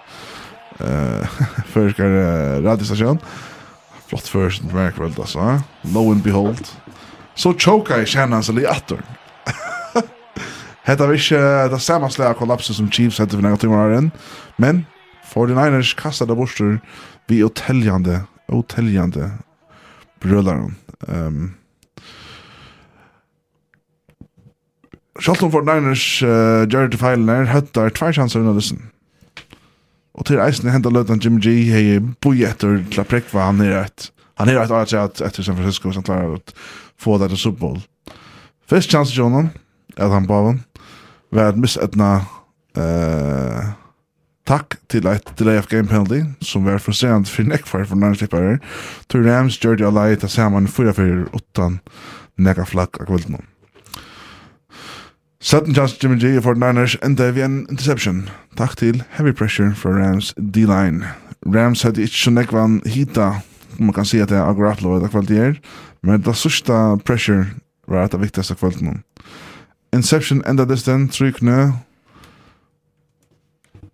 eh förskar radiostation. Flott först märkväl då alltså. Lo and behold. Så choka i kärnan så lite åter. Hetta vi ikke det samme slag kollapsen som Chiefs hette for noen timer her Men 49ers kastet av borster vi oteljande oteljande å teljande brødlaren. Um, Sjalton for Niners uh, Jared Feilner høttar tvær sjanser under lysen. Og til eisen hentet løtan Jim G hei boi etter til a prekva han er et han er et at etter San Francisco som klarer å få det til Super Bowl. Først sjanser til honom at han bavan var et missetna uh, takk til et delay of game penalty som var frustrerende for nekvar for Niners klippare. Tur Rams gjør det alai ta saman 4-4 8 nekka flakk av kvelden. Sutton chances Jimmy G for Niners enda vi en interception. Takk til heavy pressure fra Rams D-line. Rams hadde ikke så nekvann hita, om man kan si at det er akkurat lov etter kvalitet her, men det sørste pressure var et av viktigste kvalitet Inception enda distan, trykne,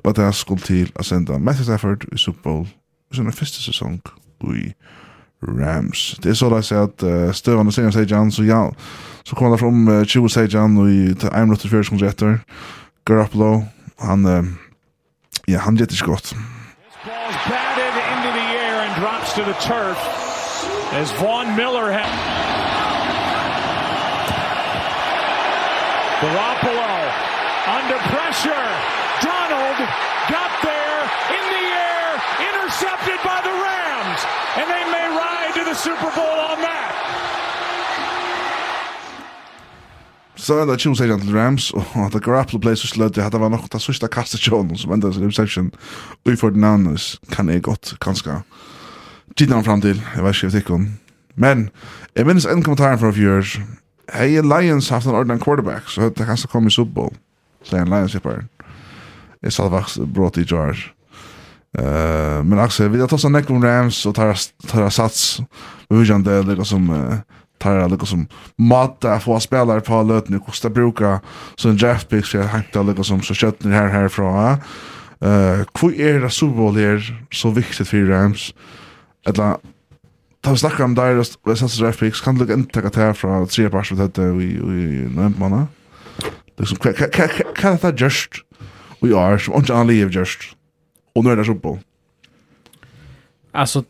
og det er skuld til å sende Matthew Stafford i Super Bowl i sin første sesong i Rams. Det er så da jeg sier at uh, støvende sier sier Jan, så ja, så kommer fram uh, 20 sier Jan og i 1 minutter 4 sekunder etter. Garoppolo, han, uh, ja, han gjør det. Ball's batted into the air and drops to the turf as Vaughn Miller has. Garoppolo under pressure. Donald got there in the air, intercepted by the Rams, and they to the Super Bowl on that. Så er det Chiefs agent til Rams, og at Garoppolo ble så sløtt, at det var nok det sørste kastet kjønnen som enda sin reception. Og for den andre kan jeg godt, kanskje, tiden han frem til, jeg vet ikke hva tikkene. Men, jeg minnes en kommentar fra fjør, hei Lions haft en ordentlig quarterback, så det kanskje kom i Super Bowl, sier en Lions-hipper. Jeg sa det faktisk brått i George. Uh, men också vi har tagit neck om Rams och tar tar sats urgent det liksom som uh, tar det som mata få spelare på löten och kosta bruka så en draft pick så hämta liksom så kött här härifrån. Eh uh, kvui är det så Bowl här så viktigt för Rams. Eller ta vi snackar om där och sen så draft picks kan lukka inte ta det från tre pars för det vi vi nämnt manna Liksom kan kan det just we are som inte anlever just. Och nu är det Super på. Alltså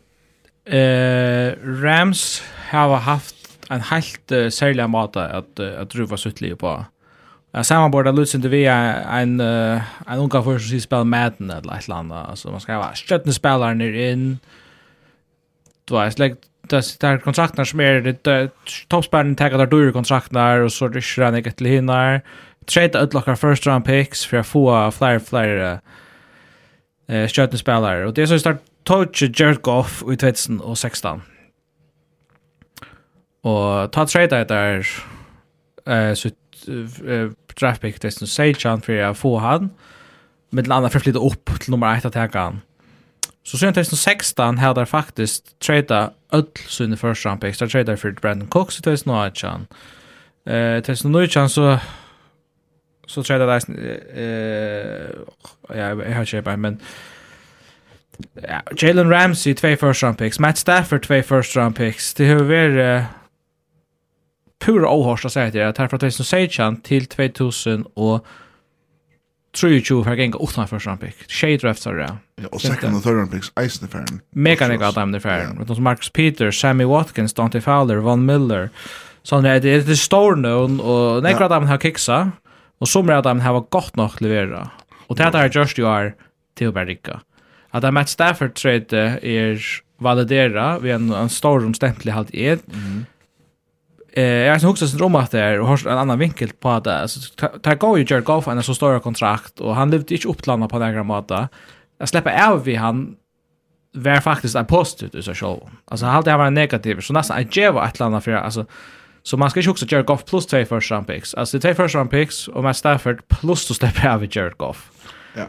eh Rams har haft en helt uh, särlig måta att uh, att driva sitt liv på. Jag sammanbordar Lutsen det via en uh, en unga för som spelar Madden eller ett land alltså man ska vara stöttna spelare ner in. Du vet släkt det där kontrakterna som är det toppspelaren tackar där dyra kontrakterna och så det skränar jag till hinner. Trade utlockar first round picks för att få fler fler eh, stjøtnespillere. Og det är så start Toge Jerkoff i 2016. Og ta trade där eh, så eh, draft pick 2016 for å få han, med landa för å upp till til nummer 1 att ta han. Så sen 2016 hade där faktisk trada öll sine första round picks. Där trade för Brandon Cooks i 2018. Eh, 2019 så så tror jag det där eh jag har köpt men ja, Jalen Ramsey två first round picks, Matt Stafford två first round picks. Det har varit uh, pura ohorsta säger det att här från 2016 till 2000 och 23 har gänga åtta första round pick. Shade drafts är det. Ja, och second och third round picks Eisen för. Mega mega att dem för. Men som Marcus Peters, Sammy Watkins, Dante Fowler, Von Miller. Så det är det stor nu och några av dem har kicksa. Och som är att de har godt nog leverera. Och det er just jo er till å være Att At Matt Stafford trade är validera ved en, en stor omstempelig halt i. Mm. Eh, jag har också sin om att det är och har en annan vinkel på det. Alltså, det går ju Jared Goff en så stor kontrakt, och han levde inte opplanda på den måte. Jag släpper av vi han var faktiskt en positiv i seg Alltså, Altså, han alltid har negativ, så nästan, jeg gjør ett eller annet for, Alltså, Så man ska ju också Jared Goff plus två first round picks. Alltså det är två first round picks och Matt Stafford plus att släppa av Jared Goff. Ja.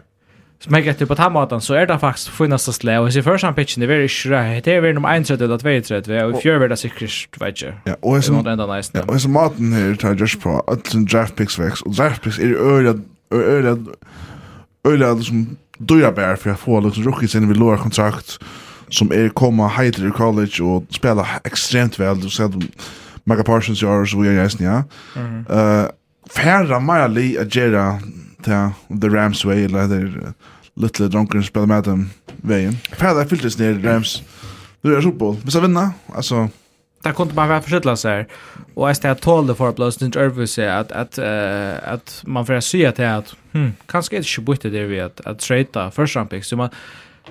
Så man gett på den maten så är det faktiskt finaste slä och i första round pitchen det är ju sure. Det är väl de 1 eller 2 3 och i fjärde är det säkert vet jag. Ja, och så ända nice. Ja, och så maten här tar just på att en draft picks väx och draft picks är öliga öliga öliga som dyra bär för att få liksom rookies in vid låga kontrakt som är komma hejter i college och spela extremt väl och sen Mega Parsons gör så vi är nästan ja. Eh färra Miley Agera ta the Rams way eller the little drunken spel med dem vägen. Färra fylltes ner Rams. Det är fotboll. Vi ska vinna. Alltså där kunde man väl försöka så här. Och jag ställer tål det för att blåsa inte överse att, att, uh, att man får säga till att hmm, kanske är det inte bytte det vi att, att trejta första pick. Så man,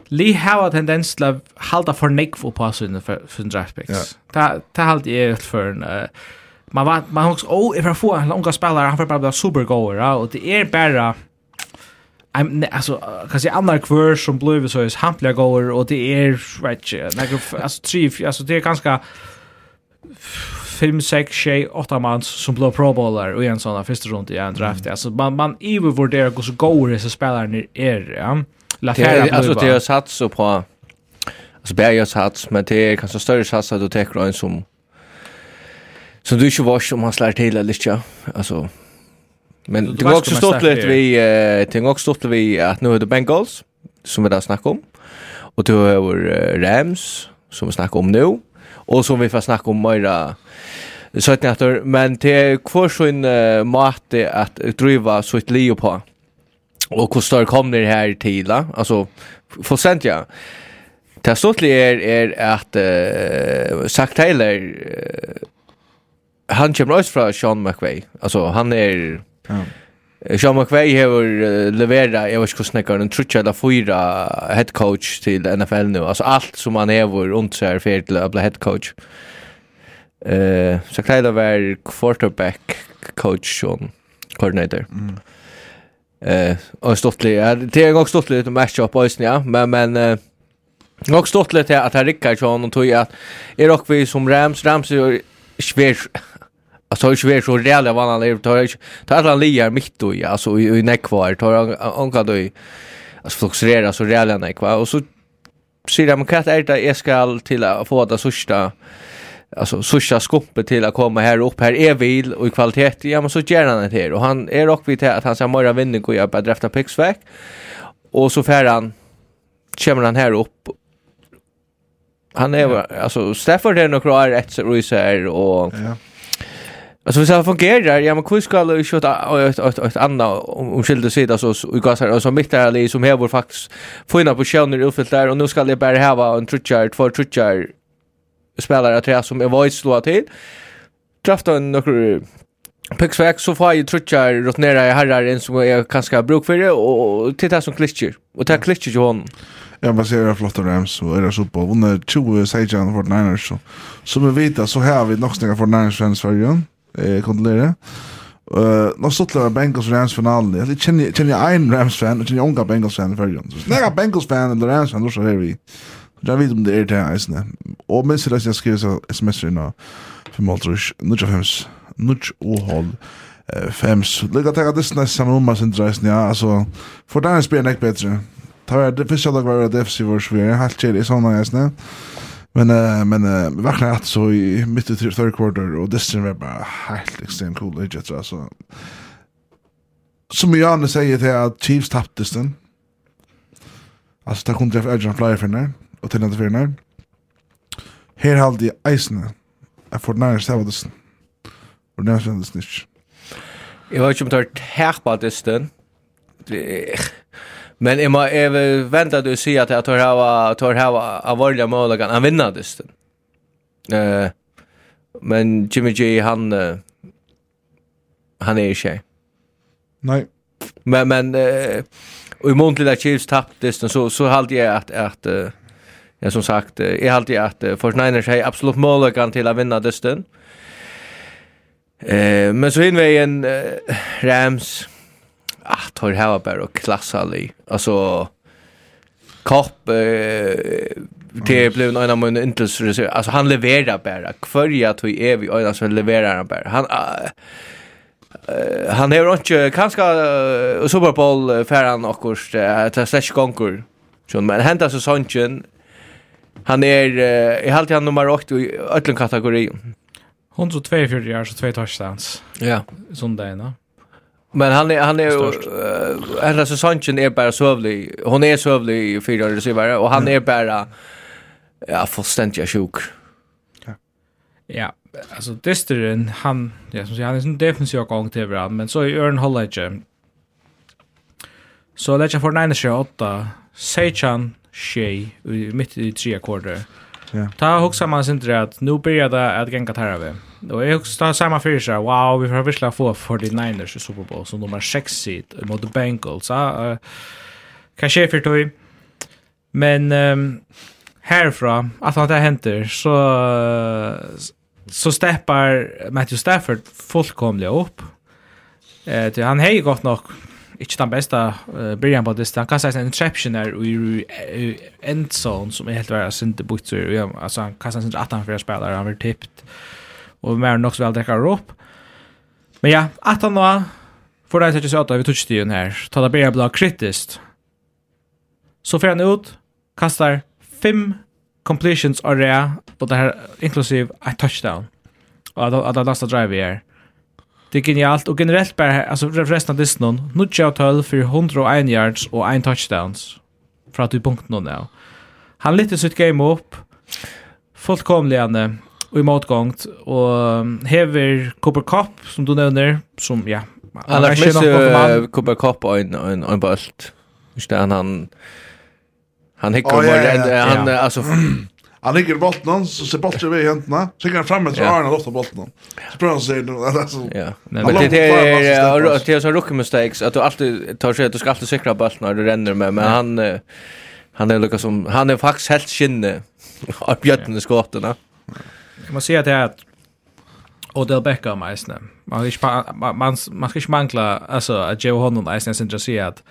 Li har en tendens til å halda for nekv på sin, sin draftpicks. Ja. Det halda jeg helt for en... Uh, man var man också oh if I få en långa spelare han får bara bli supergoer ja och det är bara I'm alltså kan se andra kvar som blev så är hampliga goer och det är vet ju alltså tre alltså det är ganska 5 6 6 8 mans som blev pro bowler och en sån där första runt i en draft alltså man man even övervärderar hur så goer så spelaren är ja La färra alltså det har satt så på alltså bär jag sats men det är kanske större sats att du tar en som som du inte vars om han slår till eller inte alltså men det går också stort lite vi det går också stort vi att nu är det Bengals som vi där snackar om och då är Rams som vi snackar om nu och som vi får snacka om mera så att men det är kvar så en mat att driva så ett leo på Och hur stor kommer det här till? Alltså, för sent ja. Det stort är, är att uh, Zach Taylor uh, han kommer också från Sean McVay. Alltså, han är... Ja. Sean McVay har levererat, jag vet inte hur snäckar, en trutsch eller fyra head coach till NFL nu. Alltså allt som han har runt sig är för till att bli head coach. Uh, Zach Taylor var quarterback coach och coordinator. Mm eh och stottligt. ja, det är också stortlig match up alltså ja men men eh, också stått lite att här Rickard så någon tog att är dock vi som Rams Rams är svär alltså är svär så reella vad han lever tar tar alla liar mitt då ja alltså i neckvar tar han kan då alltså fluxerar så reella neckvar och så ser man kat är det jag ska till att få det sista alltså susha skumpe till att komma här upp. Här är vil och i kvalitet. Ja men så gör han det här. Och han är rock vid att han ska mörda vinner går jag bara drafta pixback och så fär han kommer han här upp. Han är ja. alltså Stafford är nog klar rätt så rusar och ja. Alltså hvis han fungerar, ja men hur ska det skjuta ett ett ett annat om skilda sida så i går så så mitt där som här var faktiskt fina på skönner utfyllt där och nu ska det bara ha en trutchard för trutchard spelare tre som är voice slå till. Drafta några Pixfax så får jag trutcha rotnera i herrar en som jag kanske har bruk för det och titta som klitcher och ta klitcher ju hon. Ja, men säger jag flotta Rams så är det så på under 20 sejan för Niners så som vi vet så har vi nog snäga för Niners fans för ju. Eh kontrollera. Eh nå så till Bengals Rams finalen. Jag känner känner jag en Rams fan och känner en Bengals fan för ju. Så snäga Bengals fan och Rams fan då så är vi. Jag vet om det är det här isne. Och men så läser jag skriver så sms inna för Maltrus. Nu jag hems. Nu och håll. Fems. Lägga ta det snäs samma nummer sen dras ja. Alltså för där spelar näck bättre. Ta det första dag var det FC var svär. Helt chill i såna isne. Men uh, men uh, vaknar att så i mitt i third quarter och det var bara helt extremt cool det just alltså. Som jag nu säger till att Chiefs tappade den. Alltså, det kunde jag för Edge Flyer för när og til denne fyrirna. Her halde jeg eisene, jeg får nærmere stavadisen, og nærmere stavadisen ikke. Jeg vet ikke om det på tærpadisten, men jeg må jeg vente at du sier at jeg tar hava, tar hava avorlige målagan, han vinner disten. Uh, men Jimmy G, han, uh, han er ikke. Nei. Men, men, uh, og i månedlig der Chiefs tappdisten, så, så halde jeg at, at uh, som sagt, jeg har alltid at Forsniners har absolutt kan till att vinna dysten. Eh, men så innveien eh, Rams, ah, tar hava bare og klassalig. Alltså Kopp, eh, det blev en av mina intresser. Alltså han levererar bara. Kvörja tog är vi öjna som levererar han bara. Han, uh, han är inte, kanske uh, Super Bowl färan och uh, till slash konkur. Men hända sånchen Han är i halt han nummer 8 i öllum kategori. 142 år så 2 touchdowns. Ja. Sundagen då. Men han är han är uh, hela säsongen är bara sövlig. Hon är sövlig i fyra receiver och han är bara ja fullständigt sjuk. Ja. Ja, alltså Disteren han ja som säger han är en defensiv gång till bra men så är Örn Hollage. Så lägger för 9 8 Seichan tjej mitt i tre akkorder. Ja. Ta huxar man sin att nu börjar det att gänga tarve. Och jag huxar samma för sig. Wow, vi får virkelig få 49ers i Super Bowl som nummer 6 seed mot Bengals. Ja, uh, kanske för tog. Men um, härifrån, att han det händer så så steppar Matthew Stafford fullkomligt upp. Eh, han har ju gott nog ikke den beste uh, byrjan på det. Han kan säga en interception er i endzone som er helt verre sinte butser. Altså han kan säga sin 18 för spelare han blir tippt. Och mer än så väl däckar upp. Men ja, 18 nå för det sätter sig åt vi touch det här. Ta det börjar bli kritiskt. Så får han ut kastar fem completions area på det här inklusive a touchdown. Och att att lasta drive här. Det är genialt och generellt bara alltså resten av Disney nu tjau 12 för 101 yards och en touchdowns för att du punkt nu nu. Han lyfter sitt game upp fullkomligande och i motgångt och hever Cooper Cup som du nämner som ja Han har missat Cooper Cup och en, en, en bult. Just det, han han hickar oh, yeah, yeah, han, yeah. han alltså Han ligger i botten, så ser bollen vi i händerna. Så kan han fram med armen och låta bollen. Så prövar han sig. Ja. Men det är det är så rookie mistakes att du alltid tar sig att du ska alltid säkra bollen när du ränner med men han han är lika som han är faktiskt helt skinne av bjötten i. Kan man säga att det är att Odell Beckham eisne. Man ska man man ska inte mangla alltså att Joe Honon eisne sen just säga att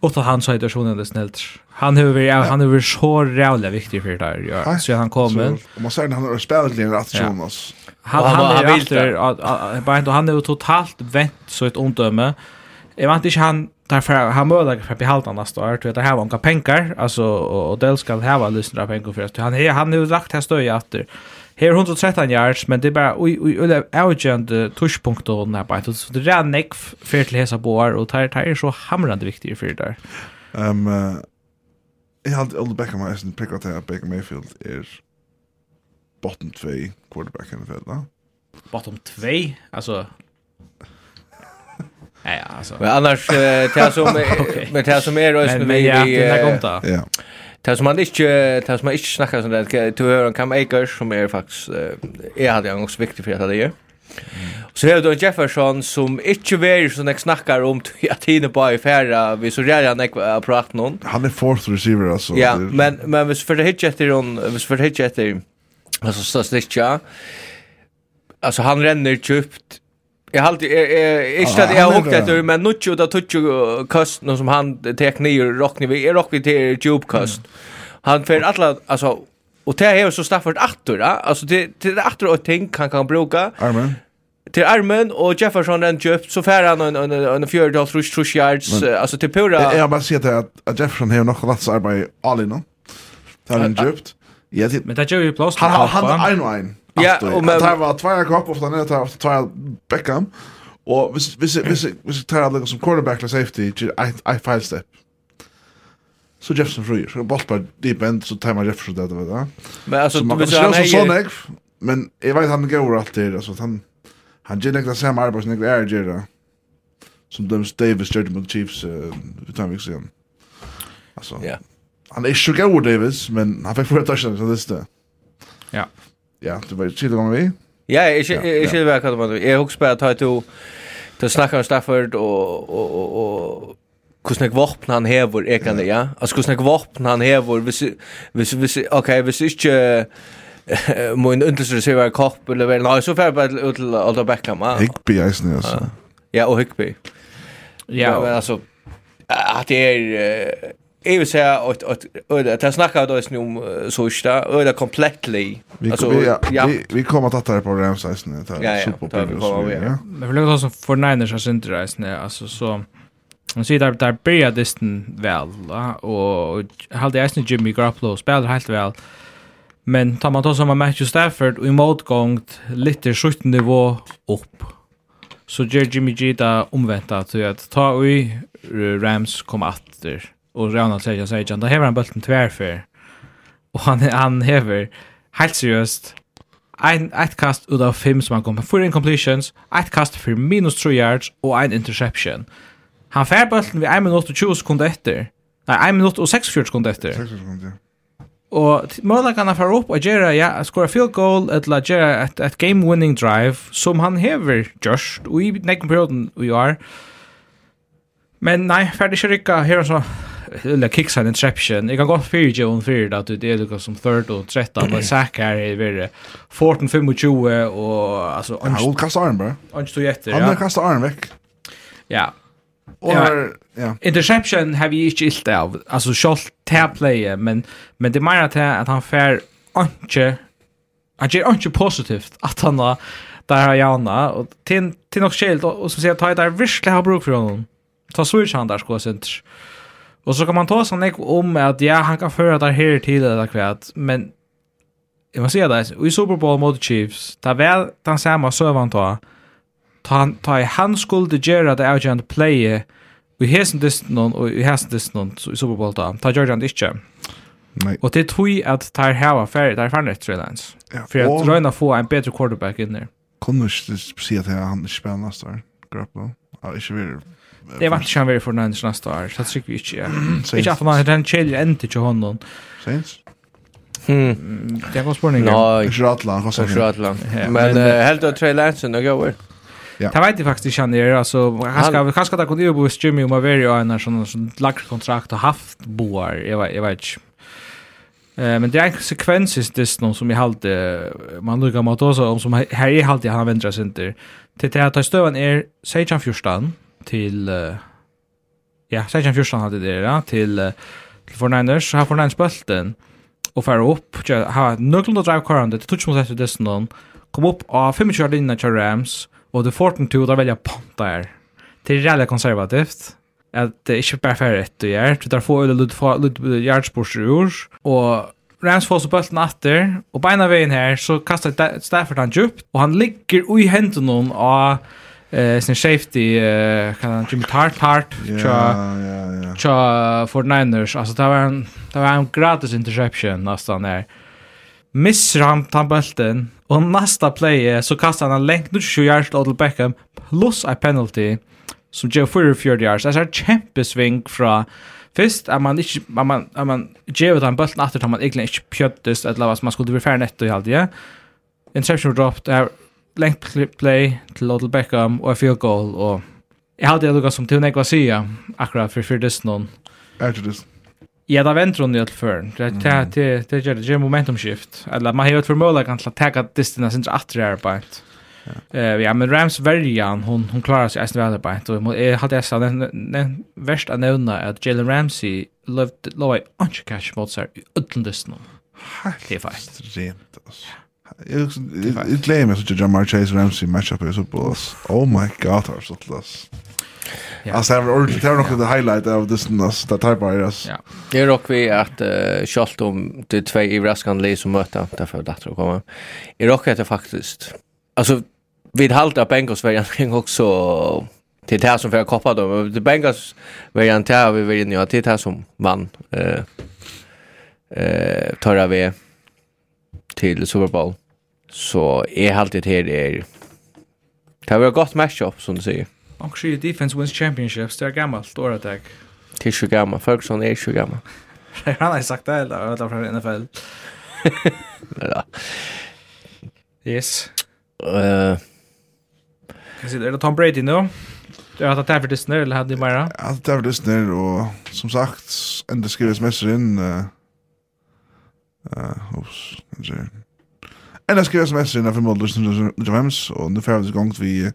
Och han så heter sån snällt Han har varit ja. han har varit så jävla viktig för det här. Ja. Så han kommer. Och man säger han har spelat lite rätt som oss. Han han är att bara inte han är totalt vänt så ett omdöme. Jag vet inte han därför han mördar för behalta nästa år tror jag det här var några pengar alltså och det ska ha lyssnare pengar för att han är han har lagt här stöj efter. Här 113 yards men det är bara oj oj oj avgörande touchpunkt och när bara så det är näck för till hesa boar och tar tar så hamrande viktigt för det där. Ehm Jeg har aldri Beckham har eisen prikket til at Baker Mayfield er bottom 2 quarterback i NFL, da. Bottom 2? Altså... Ja, ja, altså. Men annars, det som, okay. men det som er også Men. Ja, det er komt da. Ja. Det som man ikke, det som man ikke snakker sånn, det er til å høre om Cam Akers, som er faktisk, jeg hadde jo også viktig for at det er. Så har du Jefferson som ikke är så jeg snakker om att tiden bara i färra vi så rär han har pratat noen. Han är fourth receiver alltså. Ja, men men hvis för det hit etter hon hvis för hit efter alltså så snitcha. Alltså han renner djupt. Jag har alltid inte att jag har hukt efter men nu tjuda tutju kast någon som han tekniker rockni vi är rockni till djupkast. Han för alla alltså Och det är så Stafford attor, alltså det till attor och ting han kan bruka. Armen. Till armen och Jefferson den köpt så färre han en en en fjärde och trusch trusch yards alltså till pura. Jag bara ser det att Jefferson har nog lats arbete all in. Han har köpt. Ja, det, men det gör ju plats. Han han en en. Ja, och men det var två kopp och den där två Beckham. Och hvis visst visst visst tar det som quarterback eller safety, I I five step så Jefferson fryr. Så bolt bara deep end så tar man Jefferson det vet jag. Men alltså du vet, vill är nej. Men jag vet han går alltid alltså han han ger nästan samma arbete som jag gör Som döms Davis Judge mot Chiefs utan vi sen. Alltså. Ja. Han är ju god Davis men han fick för touchdown så det är Ja. Ja, du var shit gånger vi. Ja, jag jag jag vet vad det var. Jag husar på att ta till att snacka om Stafford og og och hur snägg vapen han hävor är kan det ja. Altså, hvordan jeg våpen han hävor hvis, vis hvis, okej vis inte min undersökning så var kopp eller väl nei, så får jeg bare ut til Alda Beckham ja. Higby alltså. Ja og Higby ja. Men alltså att det är Jag vill säga att att att jag snackar då just nu om Sosta öda completely alltså ja vi vi kommer att ta det på Ramsay sen det är ja. Men för något som för Niners har syndraisen alltså så Han sier der, der byrja dysten vel, og halde eisen Jimmy Garoppolo spelar helt vel, men tar man tar med Matthew Stafford og i motgångt litt skjutt nivå opp, så gjør Jimmy G da omventa til at ta ui Rams kom atter, og Rana sier jeg sier, da hever han bulten tverfer, og han, han hever helt seriøst ein ett kast ut av fem som han kom på. Four incompletions, ett kast for minus 3 yards og ein interception. Han fær bulten vid 1 minutt og 20 sekunder etter. Nei, 1 minutt og 6 sekunder etter. 6 sekunder, ja. Og han fær opp og gjør ja, skora field goal eller gjør et, et game-winning drive som han hever just og i nekken perioden vi er. Men nei, ferdig ikke rykka her så eller kicks han interception. Jeg kan godt fyrir ikke om fyre at det er lukka som third og 13, men sack her er vi 14, 25 og altså... Ja, hun kastet arm bare. Han stod etter, ja. Han arm vekk. Ja, Och ja. ja. Interception har vi inte ilt av. Alltså shot tap play men men det menar att att han fair inte Han ger är inte positivt att han där har Jana och till till något skilt och så säger att där verkligen har bruk för honom. Ta switch han där ska sent. Och så kan man ta sån ek om att ja han kan föra där här till eller kvart men Jag måste säga det, i Super Bowl mot Chiefs, där väl den samma sövan tar, ta han ta han skulle göra det avgörande play vi hesen dist någon och vi hesen dist någon i Super Bowl då ta gör han inte Nej. og det tror jag att tar här affär där fan rätt Lions. Ja, för att Ryan få en bättre quarterback in där. Kommer inte se att han spelar nästa år. Grappa. Ja, inte vill. Det var ikke han veldig vill för neste år. Så tycker vi ikke, Ja. Ikke at han man den chill inte til honom. Saints. Mm. Det var spårning. Nej, Schrotland, Schrotland. Men helt att Trey Lance och går. Ja. Det vet jag faktiskt inte han är. Alltså, han ska, han ska ta bo jobba med Jimmy och Maverio och en sån, sån lagt kontrakt och haft boar. Jag vet, jag vet inte. Eh, men det är en sekvens det någon som jag hade man lukar mot oss om som här är alltid han vänder sig inte. Till det här stövan är Sejan Fjordstan till ja, Sejan Fjordstan hade det där till till Forniners har Forniners bulten och fara upp ha nöglund och drive current det touch mot det någon kom upp av 25 linjer till Rams Og The Fortune 2, der velger jeg panta her. Det er veldig konservativt. At det er ikke bare ferdig rett og gjør. Du tar få øyne litt hjertesporser ur. Og Rams får så bølten etter. Og beina veien her, så kastar Stafford han djupt. Og han ligger ui hendene noen av eh sin safety eh kan han Jimmy Tart Tart cha cha for Niners alltså det var en det var en gratis interception nästan där missar han tan bulten och nästa play så kastar han längt nu sju yards till Beckham plus a penalty som ger 44 yards. Det är en kämpesving från Fyrst er man ikke, er man, er man djevet den bulten atter, tar man egentlig ikke pjøttes, eller hva som man skulle bli ferdig netto i halvdige. Ja? Interception dropped, er lengt play til Odell Beckham, og er field goal, og jeg hadde jeg lukket som til nekva sida, akkurat for fyrir dess noen. Er til dess. Ja, da venter hun i allt før. Det det det det gör det momentum shift. Eller man har jo et mål kan ta tagga distance sen att det är på. Eh ja, men Rams värjan hon hon klarar sig nästan väl arbeid. Och jag hade jag sagt den den värsta nämna att Jalen Ramsey loved low on cash mot så utländskt nu. Det är fast rent alltså. Jag glömmer så att Jamar Chase Ramsey matchup är så på oss. Oh my god, alltså. Ja. Alltså det var det var nog det highlight av this nas det tar bara yes. Ja. Det är också vi att uh, skolt om de två i Raskan Lee som mötte därför att det kommer. I rocket det faktiskt. Alltså vid halta Bengals var jag också till det här som för koppa då. Det Bengals var jag inte här vi var inne och till det här som vann eh eh tar vi till Super Bowl. Så är alltid här är Det var ett gott matchup som du säger. Och Onkel defense wins championships, det är gammalt åretag. Det er ikke gammalt, Ferguson är ikke gammal. Han har sagt det, eller? Det er fra NFL. ja. Yes. Uh, kan se, er det Tom Brady nu? Det har at det Disney, eller hade de bare? Ja, det er for Disney, og som sagt, enda skrivs messer in... uh, uh, hos, enda skrives skrivs inn, in för mål, og nu får færdes igång vi, uh,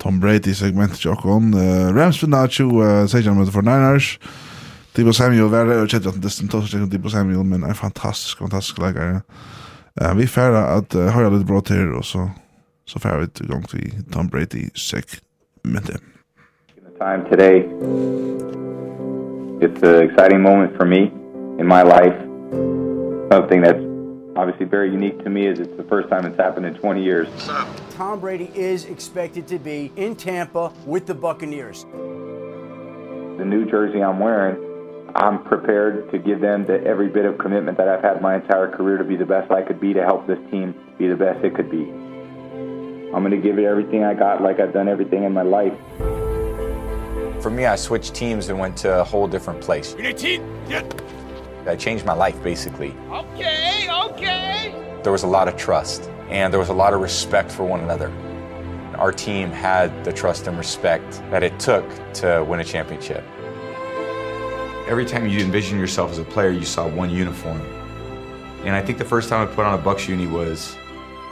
Tom Brady segment til Okon. Uh, Rams vinner 20, uh, Sejan minutter for Niners. Debo Samuel var det, og kjent at det stod tog seg Debo Samuel, men er fantastisk, fantastisk leggere. Uh, vi færre at uh, har jeg litt bra til, og så, så færre vi til gang til Tom Brady segment. Time today. It's an exciting moment for me in my life. Something that's obviously very unique to me is it's the first time it's happened in 20 years. Tom Brady is expected to be in Tampa with the Buccaneers. The new jersey I'm wearing, I'm prepared to give them the every bit of commitment that I've had my entire career to be the best I could be to help this team be the best it could be. I'm going to give it everything I got like I've done everything in my life. For me, I switched teams and went to a whole different place. I changed my life, basically. Okay, okay. There was a lot of trust, and there was a lot of respect for one another. Our team had the trust and respect that it took to win a championship. Every time you envisioned yourself as a player, you saw one uniform. And I think the first time I put on a Bucks uni was,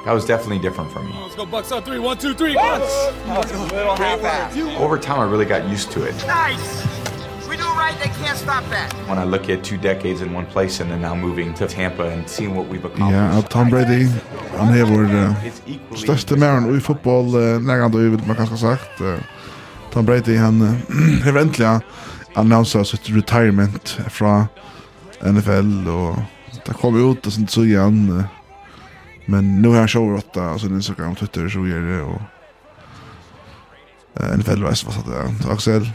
that was definitely different for me. Let's go Bucks on three. One, two, three. Bucks. little half-ass. Over time, I really got used to it. Nice. If we do it right, they can't stop that. When I look at two decades in one place and then now moving to Tampa and seeing what we've accomplished. Ja, yeah, Tom Brady, han har vår uh, største mæren i fotboll, uh, nærgande i, vill man kanskje sagt. Uh, Tom Brady, han har uh, endelig sitt retirement fra NFL, og det kom ut og sånt så igjen. Uh, men nu har han showet åtta, altså Instagram, Twitter, så gjør det, og uh, NFL-veis, hva sa det, Axel?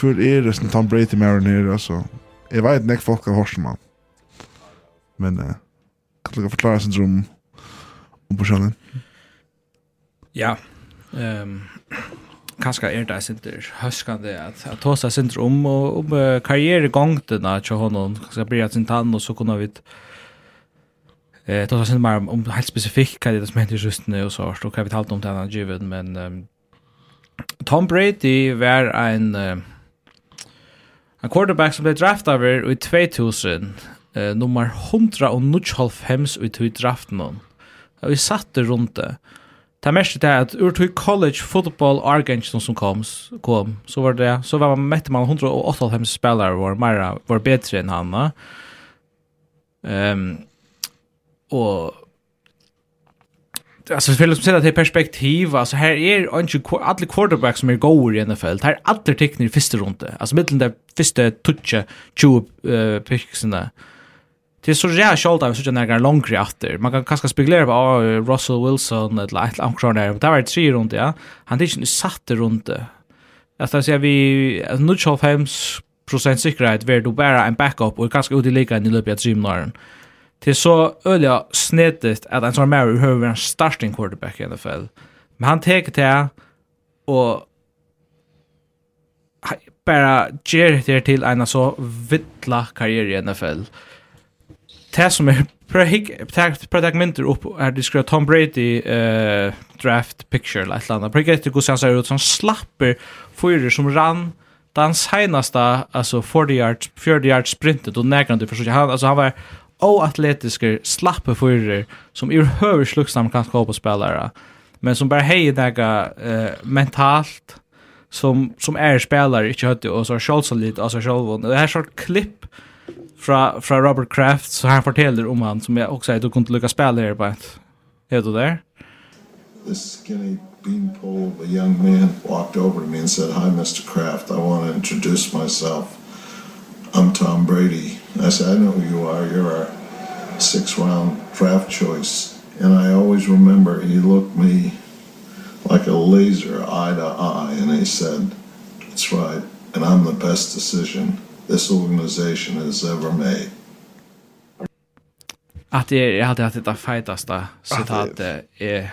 Hvor er det som Tom Brady med henne her, altså? Jeg vet ikke folk har av Horsenmann. Men uh, kan du forklare sin drøm om personen? Ja. Um, kanskje er det sinter høskande at jeg tar seg sinter om, og om uh, karrieregongtene til honom. Kanskje blir jeg sin tann, og så kunne vi Eh, då sen mer om helt specifikt vad det som händer just nu och så har jag vet allt om det här givet men um, Tom Brady var en uh, En quarterback som ble draft over i 2000, uh, nummer 100 og 95 i tog draften hon. Og vi satt det rundt det. Det er mest det at ur tog college football argent som kom, kom så var det, så var man mette man 198 spillere var, mer, var bedre enn han. Um, og alltså för att sätta det perspektiv alltså här är inte alla quarterbacks som är goda i NFL. Här alla tecknar i första runde. Alltså mitten där första toucha 20 eh picksarna. Det är så jävla skalt av sådana några långt efter. Man kan kanske spekulera på oh, Russell Wilson eller ett långt där. Det var ett tre runt ja. Han det inte satt runt. Alltså så vi nu 12 procent säkerhet var du bara en backup och kanske ut i ligan i löpet av gymnaren. Mm är så öliga snedigt att en sån Mary behöver en starting quarterback i NFL. Men han teker det och bara ger det till en så vittla karriär i NFL. Det som är product Minter upp är det skriva Tom Brady eh, draft picture eller ett annat. Protect Minter går ser ut som slapper fyrer som rann den senaste alltså 40 yards 40 yards sprintet och nägrande för så han alltså han var oatletiska slappa förare som i höver sluks på spelare men som bara hejer några eh, mentalt som som är spelare inte hade och så Scholz lite alltså Scholz det här sort klipp fra fra Robert Kraft så han fortäller om han som jag också att du kunde lycka spela här på ett är du där This skinny beanpole of a young man walked over to me and said hi Mr. Kraft. I want to introduce myself. I'm Tom Brady. I said, I know who you are. You're our six round draft choice. And I always remember he looked me like a laser eye to eye and he said, That's right. And I'm the best decision this organization has ever made. Att det är jag hade haft det fightasta citat ah, är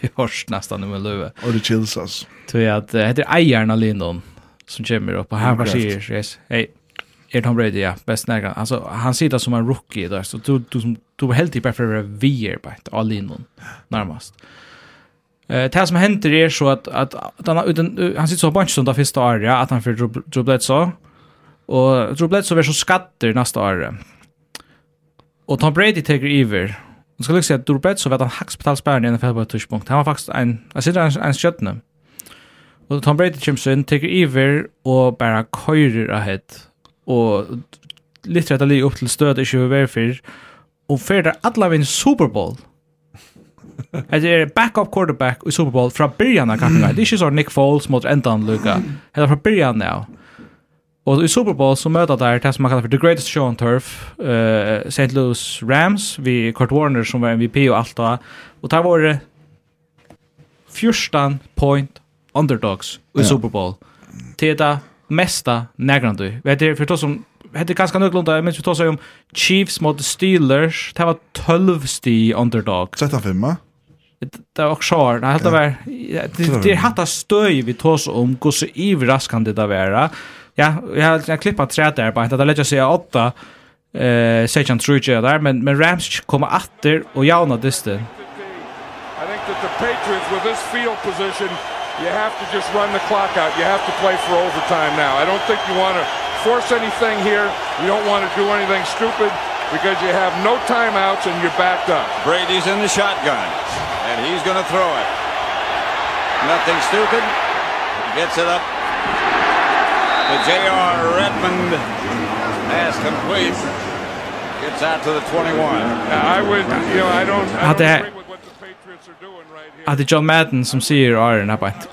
vi hörs nästan med Lue. Och det chills oss. Tror jag att det heter Ejarna Lindon som kommer upp och han bara säger yes, hej är Tom Brady ja bäst nära alltså han sitter som en rookie där så du du du var helt i bara för VR på ett all in närmast. Eh det som händer är så att att, att han utan han sitter så bunch som där första året att han för Droblet så och Droblet så är så skatter nästa år. Och Tom Brady tar över. Nu ska lyckas att Droblet så vet han hacksbetalsbärn i NFL på ett tidspunkt. Han var faktiskt en jag sitter en, en skötne. Och Tom Brady kommer så tar över och bara körer ahead og litt rett og alli opp til støt ikke vi var for og fer der alla vinn Super Bowl Det er backup quarterback i Super Bowl fra byrjan av kampen. Det er ikke sånn Nick Foles mot endan Luka. Det er fra byrjan av. Og i Super Bowl så møter der det som man kallar for The Greatest Show on Turf, uh, St. Louis Rams, vi Kurt Warner som var MVP og alt da. Og der var det 14 point underdogs i ja. Super Bowl. Det mesta nägrande. Vet det för då som hade ganska nöglunda, men vi tar om Chiefs mot Steelers. Det var 12 sti underdog. Sätta femma. Det var också här. Det var det det hade stöj vi tar så om hur så överraskande det var. Ja, jag har klippat träd där bara att det lägger sig åtta eh Sejan Trujillo där men men Rams kommer åter och jauna dysten. I think that the Patriots with this field position you have to just run the clock out. You have to play for overtime now. I don't think you want to force anything here. You don't want to do anything stupid because you have no timeouts and you're backed up. Brady's in the shotgun and he's going to throw it. Nothing stupid. Gets it up The J.R. Redmond pass complete. Gets out to the 21. I would, you know, I don't, I don't agree with at det er John Madden som sier Arjen har bænt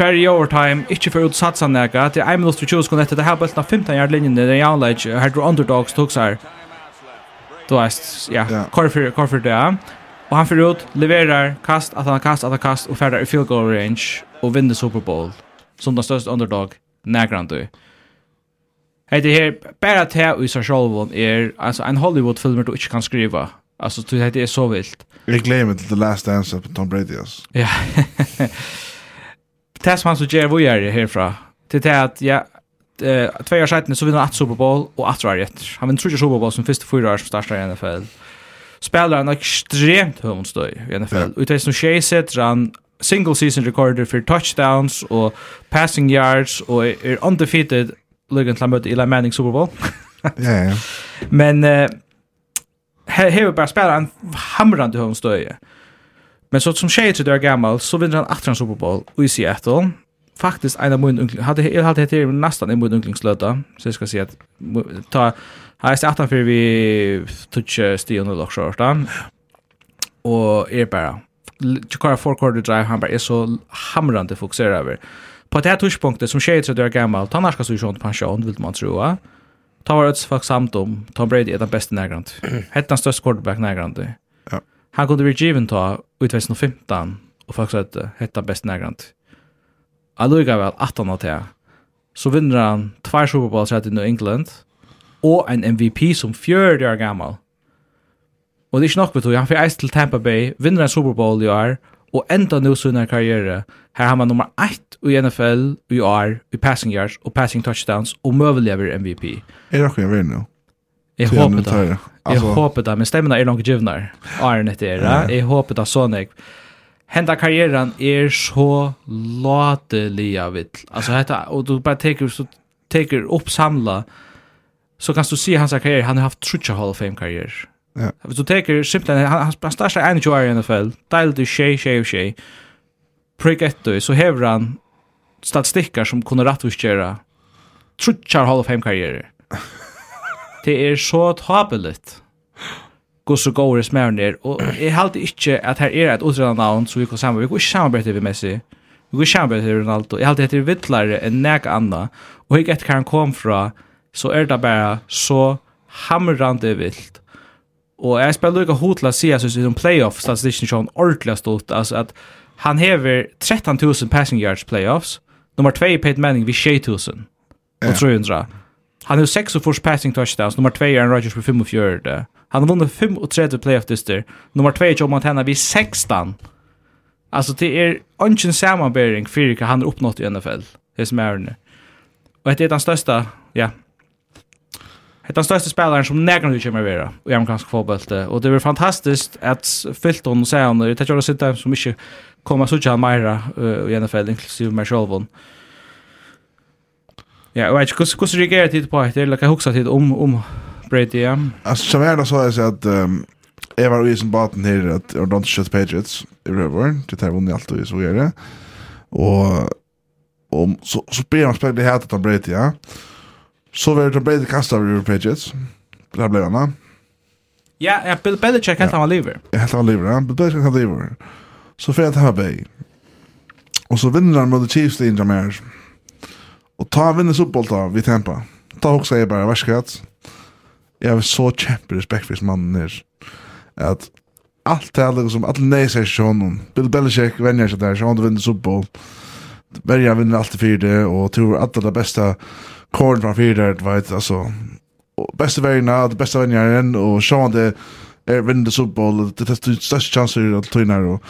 fair i overtime, ikke for utsatsa nega, det er 1 minutter 20 sekunder etter det her bøltene 15 yard linjen, det er jaunleik, her tror underdogs tog seg Du veist, ja, korfyr, korfyr det, og han fyrir ut, leverar kast, at han har kast, at han har kast, og færdar i field goal range, og vinner Super Bowl, som den største underdog, negran du. Hei, det her, bare til i seg sjolvun er, altså, en Hollywood-film du ikke kan skriva, Alltså du heter är så vilt. Jag glömmer till The Last Dance på Tom Brady. Ja. Det man så ger vi är det härifrån. Till det att ja eh två år sedan så vinner att Super Bowl och att rätt. Han vinner tredje Super Bowl som första fyra år som startar i NFL. Spelar han extremt hundstöj i NFL. Utan som tjej sätter han single season recorder for touchdowns og passing yards og er undefeated lugnt till att Eli Manning Super Bowl. ja, ja. Men eh hever bara spela en hamrande stöje Men så som tjej till det är gammal så vinner han attrans Super Bowl i Seattle. Faktiskt en av min unkling, hade jag hade det nästan en min unklingslöda. Så jag ska säga att ta här är 18 för vi touch Stian och Lock Och är bara Chikara four quarter drive han bara är så hamrande fokuserad över. På det här touchpunktet som tjejer till det är gammal, annars ska så ju inte pension vill man tro. Ta var ett fuck samt om Tom Brady är den bästa närgrant. Hette han störst quarterback närgrant. Ja. Han kunde bli given ta ut 2015 och faktiskt att hette bäst närgrant. Alluga väl att han att Så vinner han två Super Bowls i New England och en MVP som fjärde år gammal. Och det är inte nog vet du, han får ice till Tampa Bay, vinner en Super Bowl i år och enda nu sin karriere Her har man nummer 1 i NFL, i år, i passing yards, og passing touchdowns, og møvelig over MVP. Er det akkurat jeg vil nå? Jeg håper det. Jeg håper det, men stemmen er langt givnere. Arne etter er det. Jeg håper det sånn jeg. Henda karrieren er så latelig av vitt. Altså, dette, og du bare teker, så teker opp samla, så kan du si hans karriere, han har haft trutja Hall of Fame-karriere. Ja. Hvis du teker, simpelthen, han, han, han starter 21 år i NFL, deilig til tjej, tjej og tjej prick ett så hävrar han statistikkar som kunde rättvisgöra trutchar Hall of Fame karriärer. det är så tabeligt. Gå så går det smärn ner och jag halt inte att här är ett utredande namn så vi kan samarbeta. Vi kan samarbeta med Messi. Vi kan samarbeta med Ronaldo. Jag halt heter vittlare än näka andra och jag vet kan kom fra så är det bara så hamrande vilt. Och jag spelar lika hotla CS i som playoff statistiken som ordentligt stort alltså att han hever 13.000 passing yards playoffs. Nummer 2 Peyton Manning vid 6.000. Och 300. Han har 6 och först passing touchdowns. Nummer 2 Aaron Rodgers på 5 och 4. Han har vunnit 5 och 3 playoff dyster. Nummer 2 Joe Montana vid 16. Alltså det är ingen sammanbäring för vilka han har uppnått i NFL. Det som är nu. Och det är den största, ja. Det är den största spelaren som nägnar du kommer vara i amerikansk fotboll. Och det är fantastiskt att Filton och Sean, det är Jordan sitta som inte kommer så tjän han uh, i NFL, inklusive mig själv. Ja, jeg vet ikke, hvordan reagerer tid på etter, eller lika husker tid om, om Brady, ja? Altså, som det så jeg at um, jeg var i sin baten her, at jeg don't shut Patriots i River, til jeg vunnet alt og så gjør det. Og, og så, så blir han spekler hatt Tom Brady, ja. Så var det Tom Brady kastet River Patriots. Det ble han da. Ja, Bill Belichick helt han var livet. Helt han var livet, ja. Bill Belichick helt han var livet. Så får jag ta Bay. Och så vinner han mot Chiefs i Indra mer. Och ta vinner fotboll vid Tampa. Ta också är bara värskatt. Jag har så kämpe respekt för mannen här. Att allt det här som alla nej säger till honom. Bill Belichick vänjer sig där så han vinner fotboll. Berger vinner alltid för det och tror att det bästa korn från fyra det vet alltså. Och bästa vägarna, det bästa vänjaren och så han det är vinner fotboll. Det är största chanser att ta in här och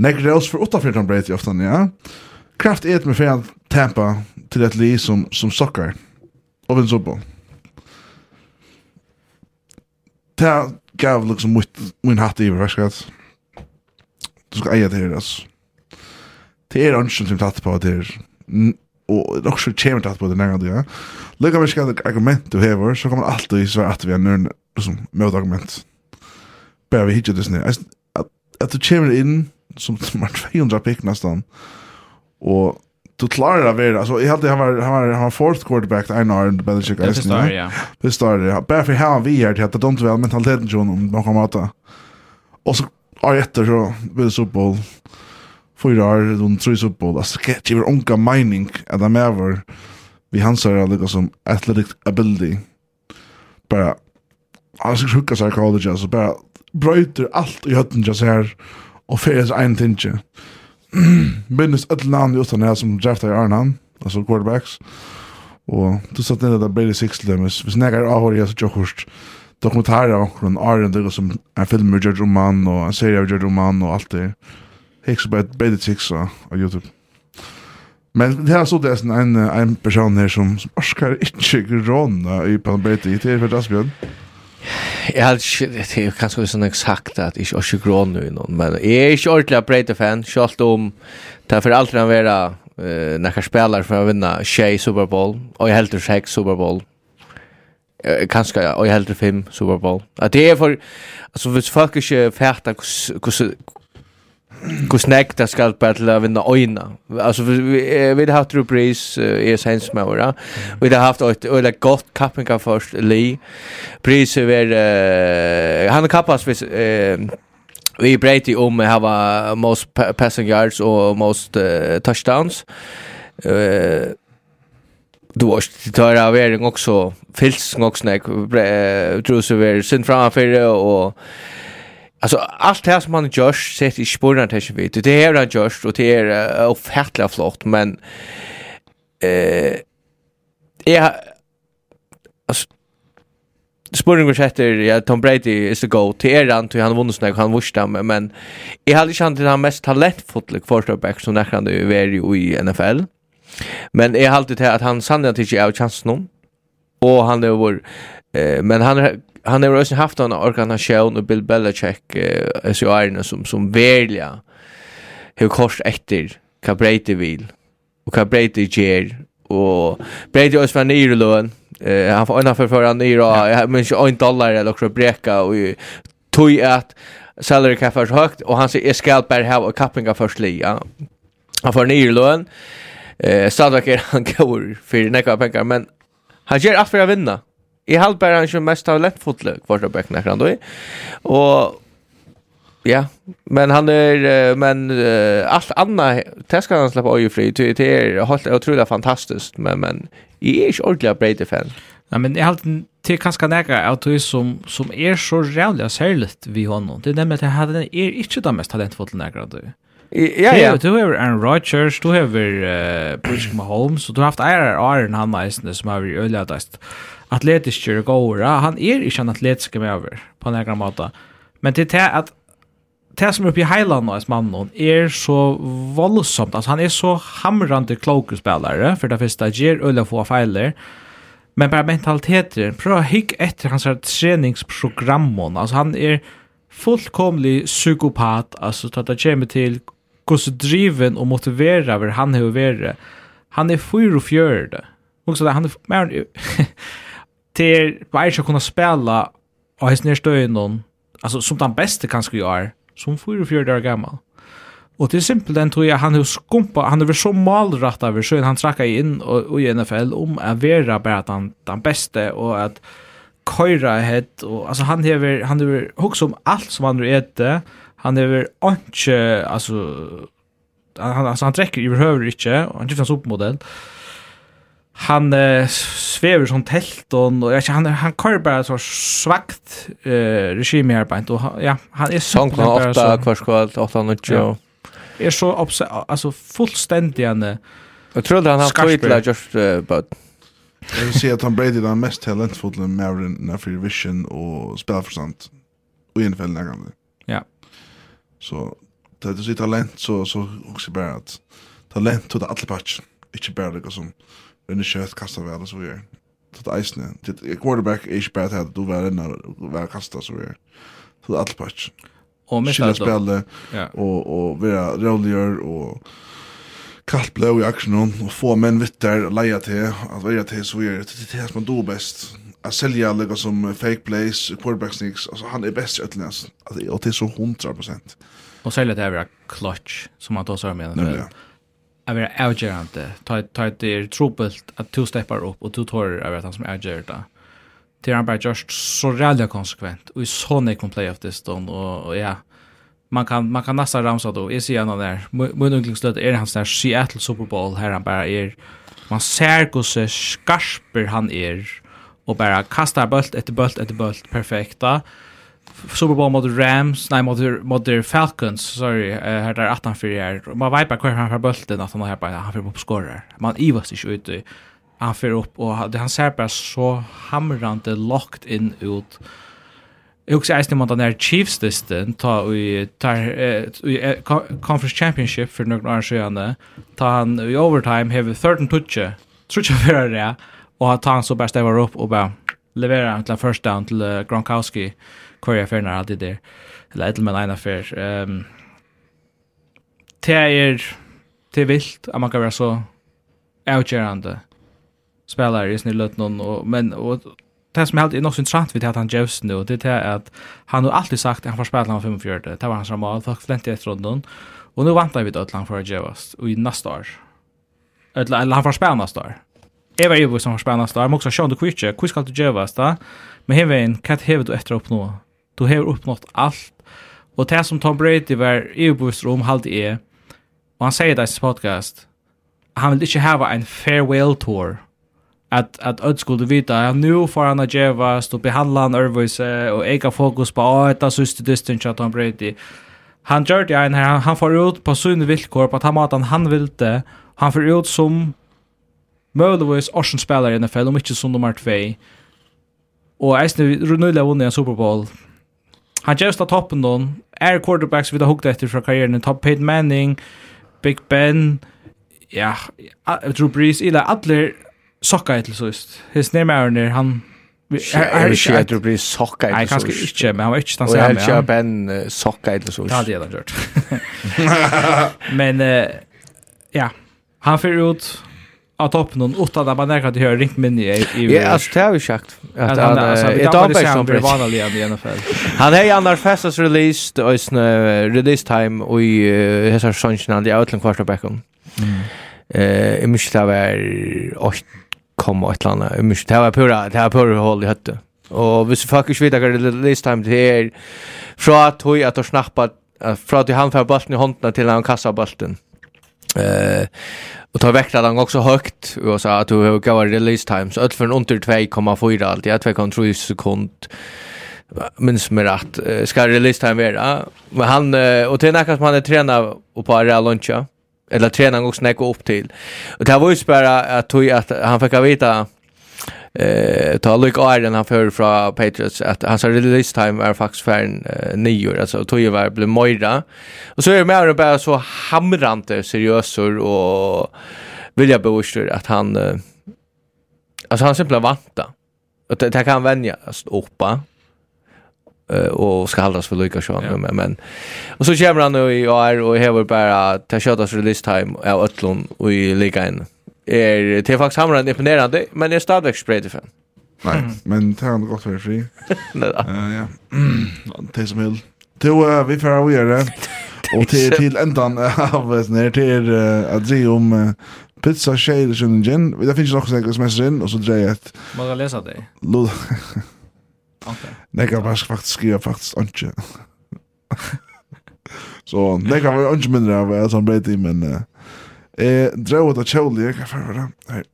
Nek rås för åtta flertan brett i oftan, ja. Kraft är ett med fel tempa till ett liv som, som sockar. Och vinner soppå. Det gav liksom mitt, min hatt i verkskats. Du ska äga det här, alltså. Det är önskan som tatt på det här. Och också kommer tatt på det nära, ja. Lika verkskats argument du hever, så kommer alltid svara att vi har nörn, liksom, mot argument. Bara vi hittar det snö. Att du kommer in som som var 200 pick nästan. Och du klarar det väl. Alltså jag hade han var han var han var fourth quarterback där när and Belichick. checkar. Det står ja. Det står ja. Bara för han vi är det att de inte väl mentaliteten John om man kommer att. Och så är efter så vill så på fyra år de tre så på. Alltså det är onka mining att de över vi hansar lika som athletic ability. Bara alltså sjuka sig college alltså bara bröter allt i hötten just här og fyrir ein tinge. Minnes et land utan her som drafta i Arnan, altså quarterbacks, og du satt inn i det Brady Six til dem, hvis nekker avhår jeg så tjokkost, dokumentarer av en Arjen, det er som en film med George Roman, og en serie av George Roman, og alt det. Hikk så bare Brady Six av YouTube. Men det här så det er en, en person her som, som orskar ikke gråna i Pan Brady, det er for Asbjørn. Jeg har ikke, det er kanskje sånn exakt at jeg ikke har grån nu noen, men jeg er ikke ordentlig Breite-fan, selv om det er for alltid han være uh, når spiller for å vinne tjej Super Bowl, og jeg helter seks Super Bowl, kanskje, og jeg helter fem Super Bowl. At det er for, altså hvis folk ikke fætter hvordan hur snäck det ska battla vinna öjna. Alltså vi vi har haft Drew Brees är sens med våra. Vi har haft ett eller gott kappingar först Lee. Brees är väl... Uh, han har kappas vid... Uh, vi brejti om att ha most passing yards och most uh, touchdowns. Uh, du var det tar av er också fylls också när tror så vi synd framför och Alltså allt det här som han gör sett i spåren till sig vid. Det är han gör och det är ofattliga flott men eh är alltså spåren går sätter ja Tom Brady is the goat. till er han till han vunnit snägg han vurstar men är han inte han mest talentfull quarterback som nästan det är i NFL. Men är alltid det att han sannolikt inte har chansen och han över eh men han han har också haft en organisation och Bill Belichick eh, så SOR som, som välja hur kors efter vad Brady vill och vad Brady ger. Och Brady också var nere lön eh, han får ena för förra nere jag minns ju en dollar eller också breka och tog att salary cap är högt och han säger jag ska bara ha och kappinga först ja. Han får nere lön eh, Stadvek är han går för nekva pengar men han ger allt för att vinna i halvbär han ju mest talentfull quarterback när han då. Och ja, men han är men uh, allt annat det ska han släppa ju fri. till Det är helt otroligt fantastiskt men men i är ju ordliga Brady fan. Ja, men jag har till kanske nära att du som som är så jävla särligt vi honom. Det nämligen att han är inte det mest talentfulla nära då. Ja, ja. Du har Aaron Rodgers, du har uh, Patrick Mahomes, og du har haft eirar Aaron han eisende som har vært øyelig atletiskir og gåur. Han er ikke en atletisk med på en egen måte. Men til det at det som er oppe i heiland nå, mannen, er så voldsomt. Altså, han er så hamrande kloke spelare, for det første, gjør øyla få feiler. Men bare mentaliteter, prøv å hygge etter hans treningsprogrammen. Altså, han er fullkomlig psykopat, altså, det kommer til hvordan driven og motivera hver han har vært. Han er 44. Og så han er, till Bayern ska kunna spela och häst ner stöjen någon alltså som den bästa kanske jag är som 44 år gammal. Och det är simpelt den tror jag han har skumpa han är så malrätt över så han trackar in och, och i NFL om att vara bara den, den bästa och att köra het och alltså han har han har hooks om allt som han äter. Han har inte alltså han alltså han träcker överhuvudtaget inte och han är en supermodell han eh, svever som telton och jag han han kör bara så svagt eh regime här på och ja han är så bara så kvarskvalt åtta och ja. Är så alltså fullständigt han Jag tror han har skitla just uh, but Jag vill säga att han Brady den mest talentfulla Marin för Vision och spelar för sant. Och en fällning gamla. Ja. Så det är så talent så så också bara att talent till alla patch Inte bara det som under kött kastar väl och så vidare. Så det är ju det quarterback är ju bättre att du var inne och var kasta så vidare. Så allt patch. Och med att spela och och vara roligare och kallt blå i aksjonen, og få menn vittar, leia til, at leia til, så er det det som man do best. At selja lika som fake plays, quarterback sneaks, altså han er best i ötlingens, og det er så 100%. Og selja til er clutch, som han tar seg med. Nemlig, ja att vara avgörande. Ta ta det är trobult att två steppar upp och två tår över att han som avgör det. Det han bara just så rädda konsekvent och i såna kan play of this done och ja. Man kan man kan nästan ramsa då. Jag ser någon där. Min unglingslöt är hans där Seattle Super Bowl här han bara är man ser hur skarper han är och bara kastar bolt efter bolt efter bolt perfekta. Super Bowl mot Rams, nej mot mot Falcons, sorry, uh, här där 18 för här. Man vet bara kvar han har bulten att han har bara han får upp scorer. Man ivas inte ut. Han får upp och han ser bara så hamrande locked in ut. Jag också äste mot den här Chiefs distan ta i tar i conference championship för några år sedan. Ta han i overtime have 13 touch. Tror för det. Och han tar han så bäst ever upp och bara levererar till first down till Gronkowski. Korea fer när alltid där. Eller ett men en affär. Ehm Det är det vilt att man kan vara så outgerande spelare i sin lötnon och men och det som er helt nok så interessant vid at han Jevs nu det er at han har alltid sagt at han får spela han 45 det var hans ramal, folk flente etter runden og nu vantar vi att han får Jevs og i neste år eller han får spela neste år Jeg var Ivo som har spela nästa år men også Sean de hvor skal du Jevs da? men hevin kat hevet du etter upp nu Du har uppnått allt. Og det som Tom Brady var EU-booster om halvt är, och han sier det i sin podcast, han vil ikke hava en farewell tour. at, at öd skulle vita, ja, nu får han att gevast och behandla han övervise och äga fokus på, ja, detta syster distance av Tom Brady. Han gör det en här, han får ut på sina villkor på att han maten han vill det. Han får ut som möjligtvis årsens spelare i NFL, om inte som nummer 2. Och jag är snöjlig vunnit en Super Bowl han just av toppen då är quarterbacks vi har huggt efter från karriären Top Peyton Manning Big Ben ja Drew Brees eller alla socka till så just his name är han Er det ikke at du blir sokka eller så? Nei, kanskje ikke, men han var ikke stanset hjemme. Og jeg har ikke Ben sokka eller så. Ja, det er han gjort. Men, ja, han fyrir ut, av toppen och utan där man nära till höra ringt minne i i Ja, alltså det har vi sagt att han är då bäst som blir vanlig i NFL. Han är annars fastest released och sen release time och i hesa sonchen han the outland quarterbacken. Eh, i mycket där var 8 komma ett landa. I mycket det var pura, det var pura håll i hötte. Och hvis folk inte vet att release time det är från att hoj att snappa från att han får bollen i handen till han kastar bollen. Eh Och ta väckla den också högt och sa att du har gått release time så för en under 2,4 allt. Jag 2,3 sekund minns mig att uh, ska release time vara. Men han uh, och till nästa som han är tränad och på Real Luncha eller tränaren också näka upp till. Och det här var ju spärra att, att han fick veta eh ta Luke Iron han för från Patriots att hans release time är faktiskt färn eh, nio år alltså tog ju var blev Moira. Och så är det mer bara så hamrande seriösor och vilja bevisar att han uh, alltså han simpelt vanta. Och det, det kan vänjas uppa och ska hållas för Luke Sean ja. men, men och så kommer han nu i år och häver bara ta shotas release time av Ötlund och i ligan. Mm är det är faktiskt hamnar imponerande men det är stadigt spread fan. Nej, men det har gått för fri. Eh ja. Det som vill. Då vi får vi göra. Och till till ändan av uh, när till att se om uh, pizza shade som gin. Det finns också något som är in och så drar ett. Bara läsa dig. Okej. Nej, jag bara faktiskt skriva faktiskt inte. Så, nej, kan var inte mindre av att han bet i, men... Eh, drar åt att kjoli, hva for var det? Her.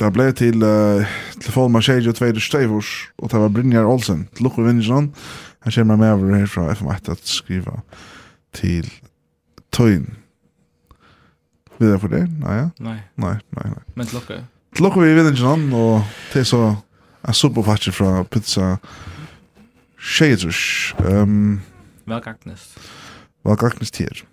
Det blev till uh, telefon med Shady och Tveider Støyvors, och det var Brynjar Olsen, till Lukke Vindsson. Han kommer med över här från FM1 att skriva till Tøyen. Vill jag få det? Nej, ja? nej. Nej, nej, nej. Men til Lukke? Til Lukke vi Vindsson, og til så en superfatcher fra pizza Shaders. Ehm... Um, Vel gagnest. Vel gagnest her.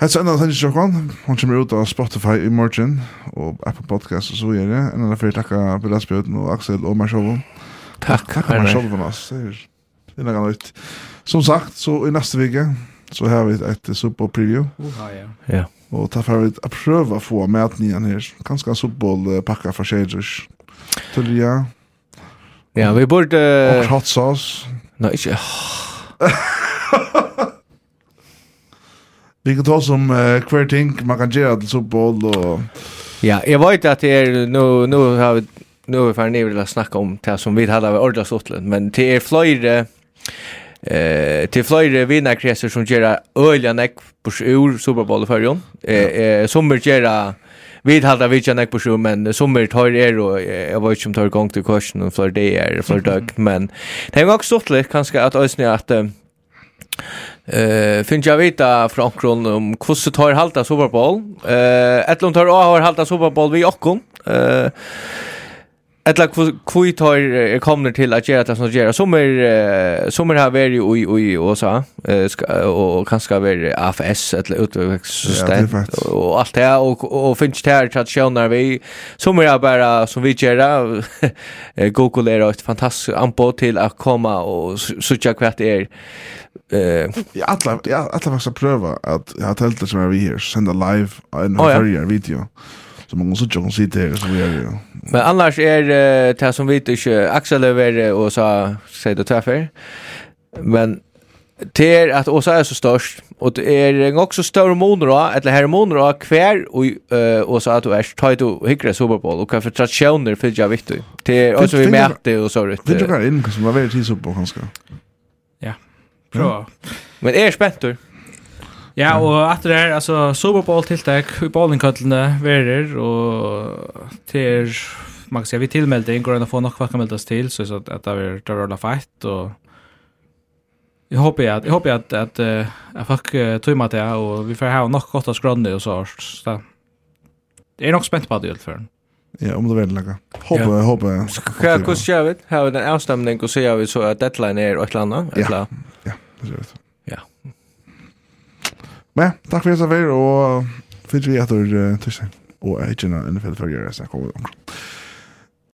Hets enda tennis sjokkan, hon kommer ut av Spotify i morgen, og Apple Podcast og så gjør det. Enda fyrir takka Bilas og Axel og meg sjolvun. Takk, takk meg sjolvun, ass. Det er nekka. Som sagt, så i neste vike, så har vi et Super Preview. Uh, ja. ja. Og ta for vi å prøve å få med nian her. Kanskje en pakka for Shaders. Tullia. Ja, vi burde... Og hot sauce. Nei, ikke... Vi kan ta som uh, hver ting man kan gjøre til soppbål og... Ja, jeg vet at det er, nu, nu har vi, nu har vi ferdig nivå til å snakke om det som vi hadde ved Ordla Sottland, men det er flere, eh, til flere vinnarkreser som gjør øyelig nekk på ur soppbål i førjon. Eh, eh, som gjør vi hade vi kan på sjú men summer tar er og jag vet ikke om tar gang til kursen og for det er for døgn men det är också stort litt kanskje at øsne at Eh finns jag vita från kron om hur tar halta Super Bowl. Eh ett långt har har halta Super Bowl vi och Eh Etla kvui tar er kommer till att göra det som gör. Som är som är här är ju i i USA och kanske är AFS eller utvecklingssystem och allt det och och finns det här att sjönna vi som är bara som vi gör Google är ett fantastiskt anpå till att komma och söka kvart är eh ja alla ja alla faktiskt pröva att jag har telt det som er vi her, senda live en oh, ja. video. Så man måste ju se det så vidare. Men annars är er, det som vi inte Axel över och så säger det träffar. Men det är att Åsa är så störst och det är också större monor eller hormoner då kvar och uh, Åsa att du är tajt och hyckra Super Bowl och kanske för traditioner för jag vet du. Det är också vi mäter och så rätt. Det kan in som var väldigt Super Bowl ganska. Ja. Bra. Men är spänt du? Ja, og etter det her, altså, Super Bowl tiltak i bowlingkøttene verer, og til, man kan si, vi tilmelding, går inn og får nok hva kan meldes til, så at det er det rolla feit, og jeg håper at, jeg håper at, at uh, jeg fikk uh, med det, og vi får ha nok godt av skrønne og så, så det er nok spent på det i alt fall. Ja, om det vel langa. Håper, ja. håper. Hva hvordan gjør vi? Har vi den avstemning og sier vi så at deadline er et eller annet? Ja, ja, det ser ut. Men takk for at jeg var, og fyrir vi etter uh, tusen Og jeg er ikke NFL-følgere, så jeg kommer omkring.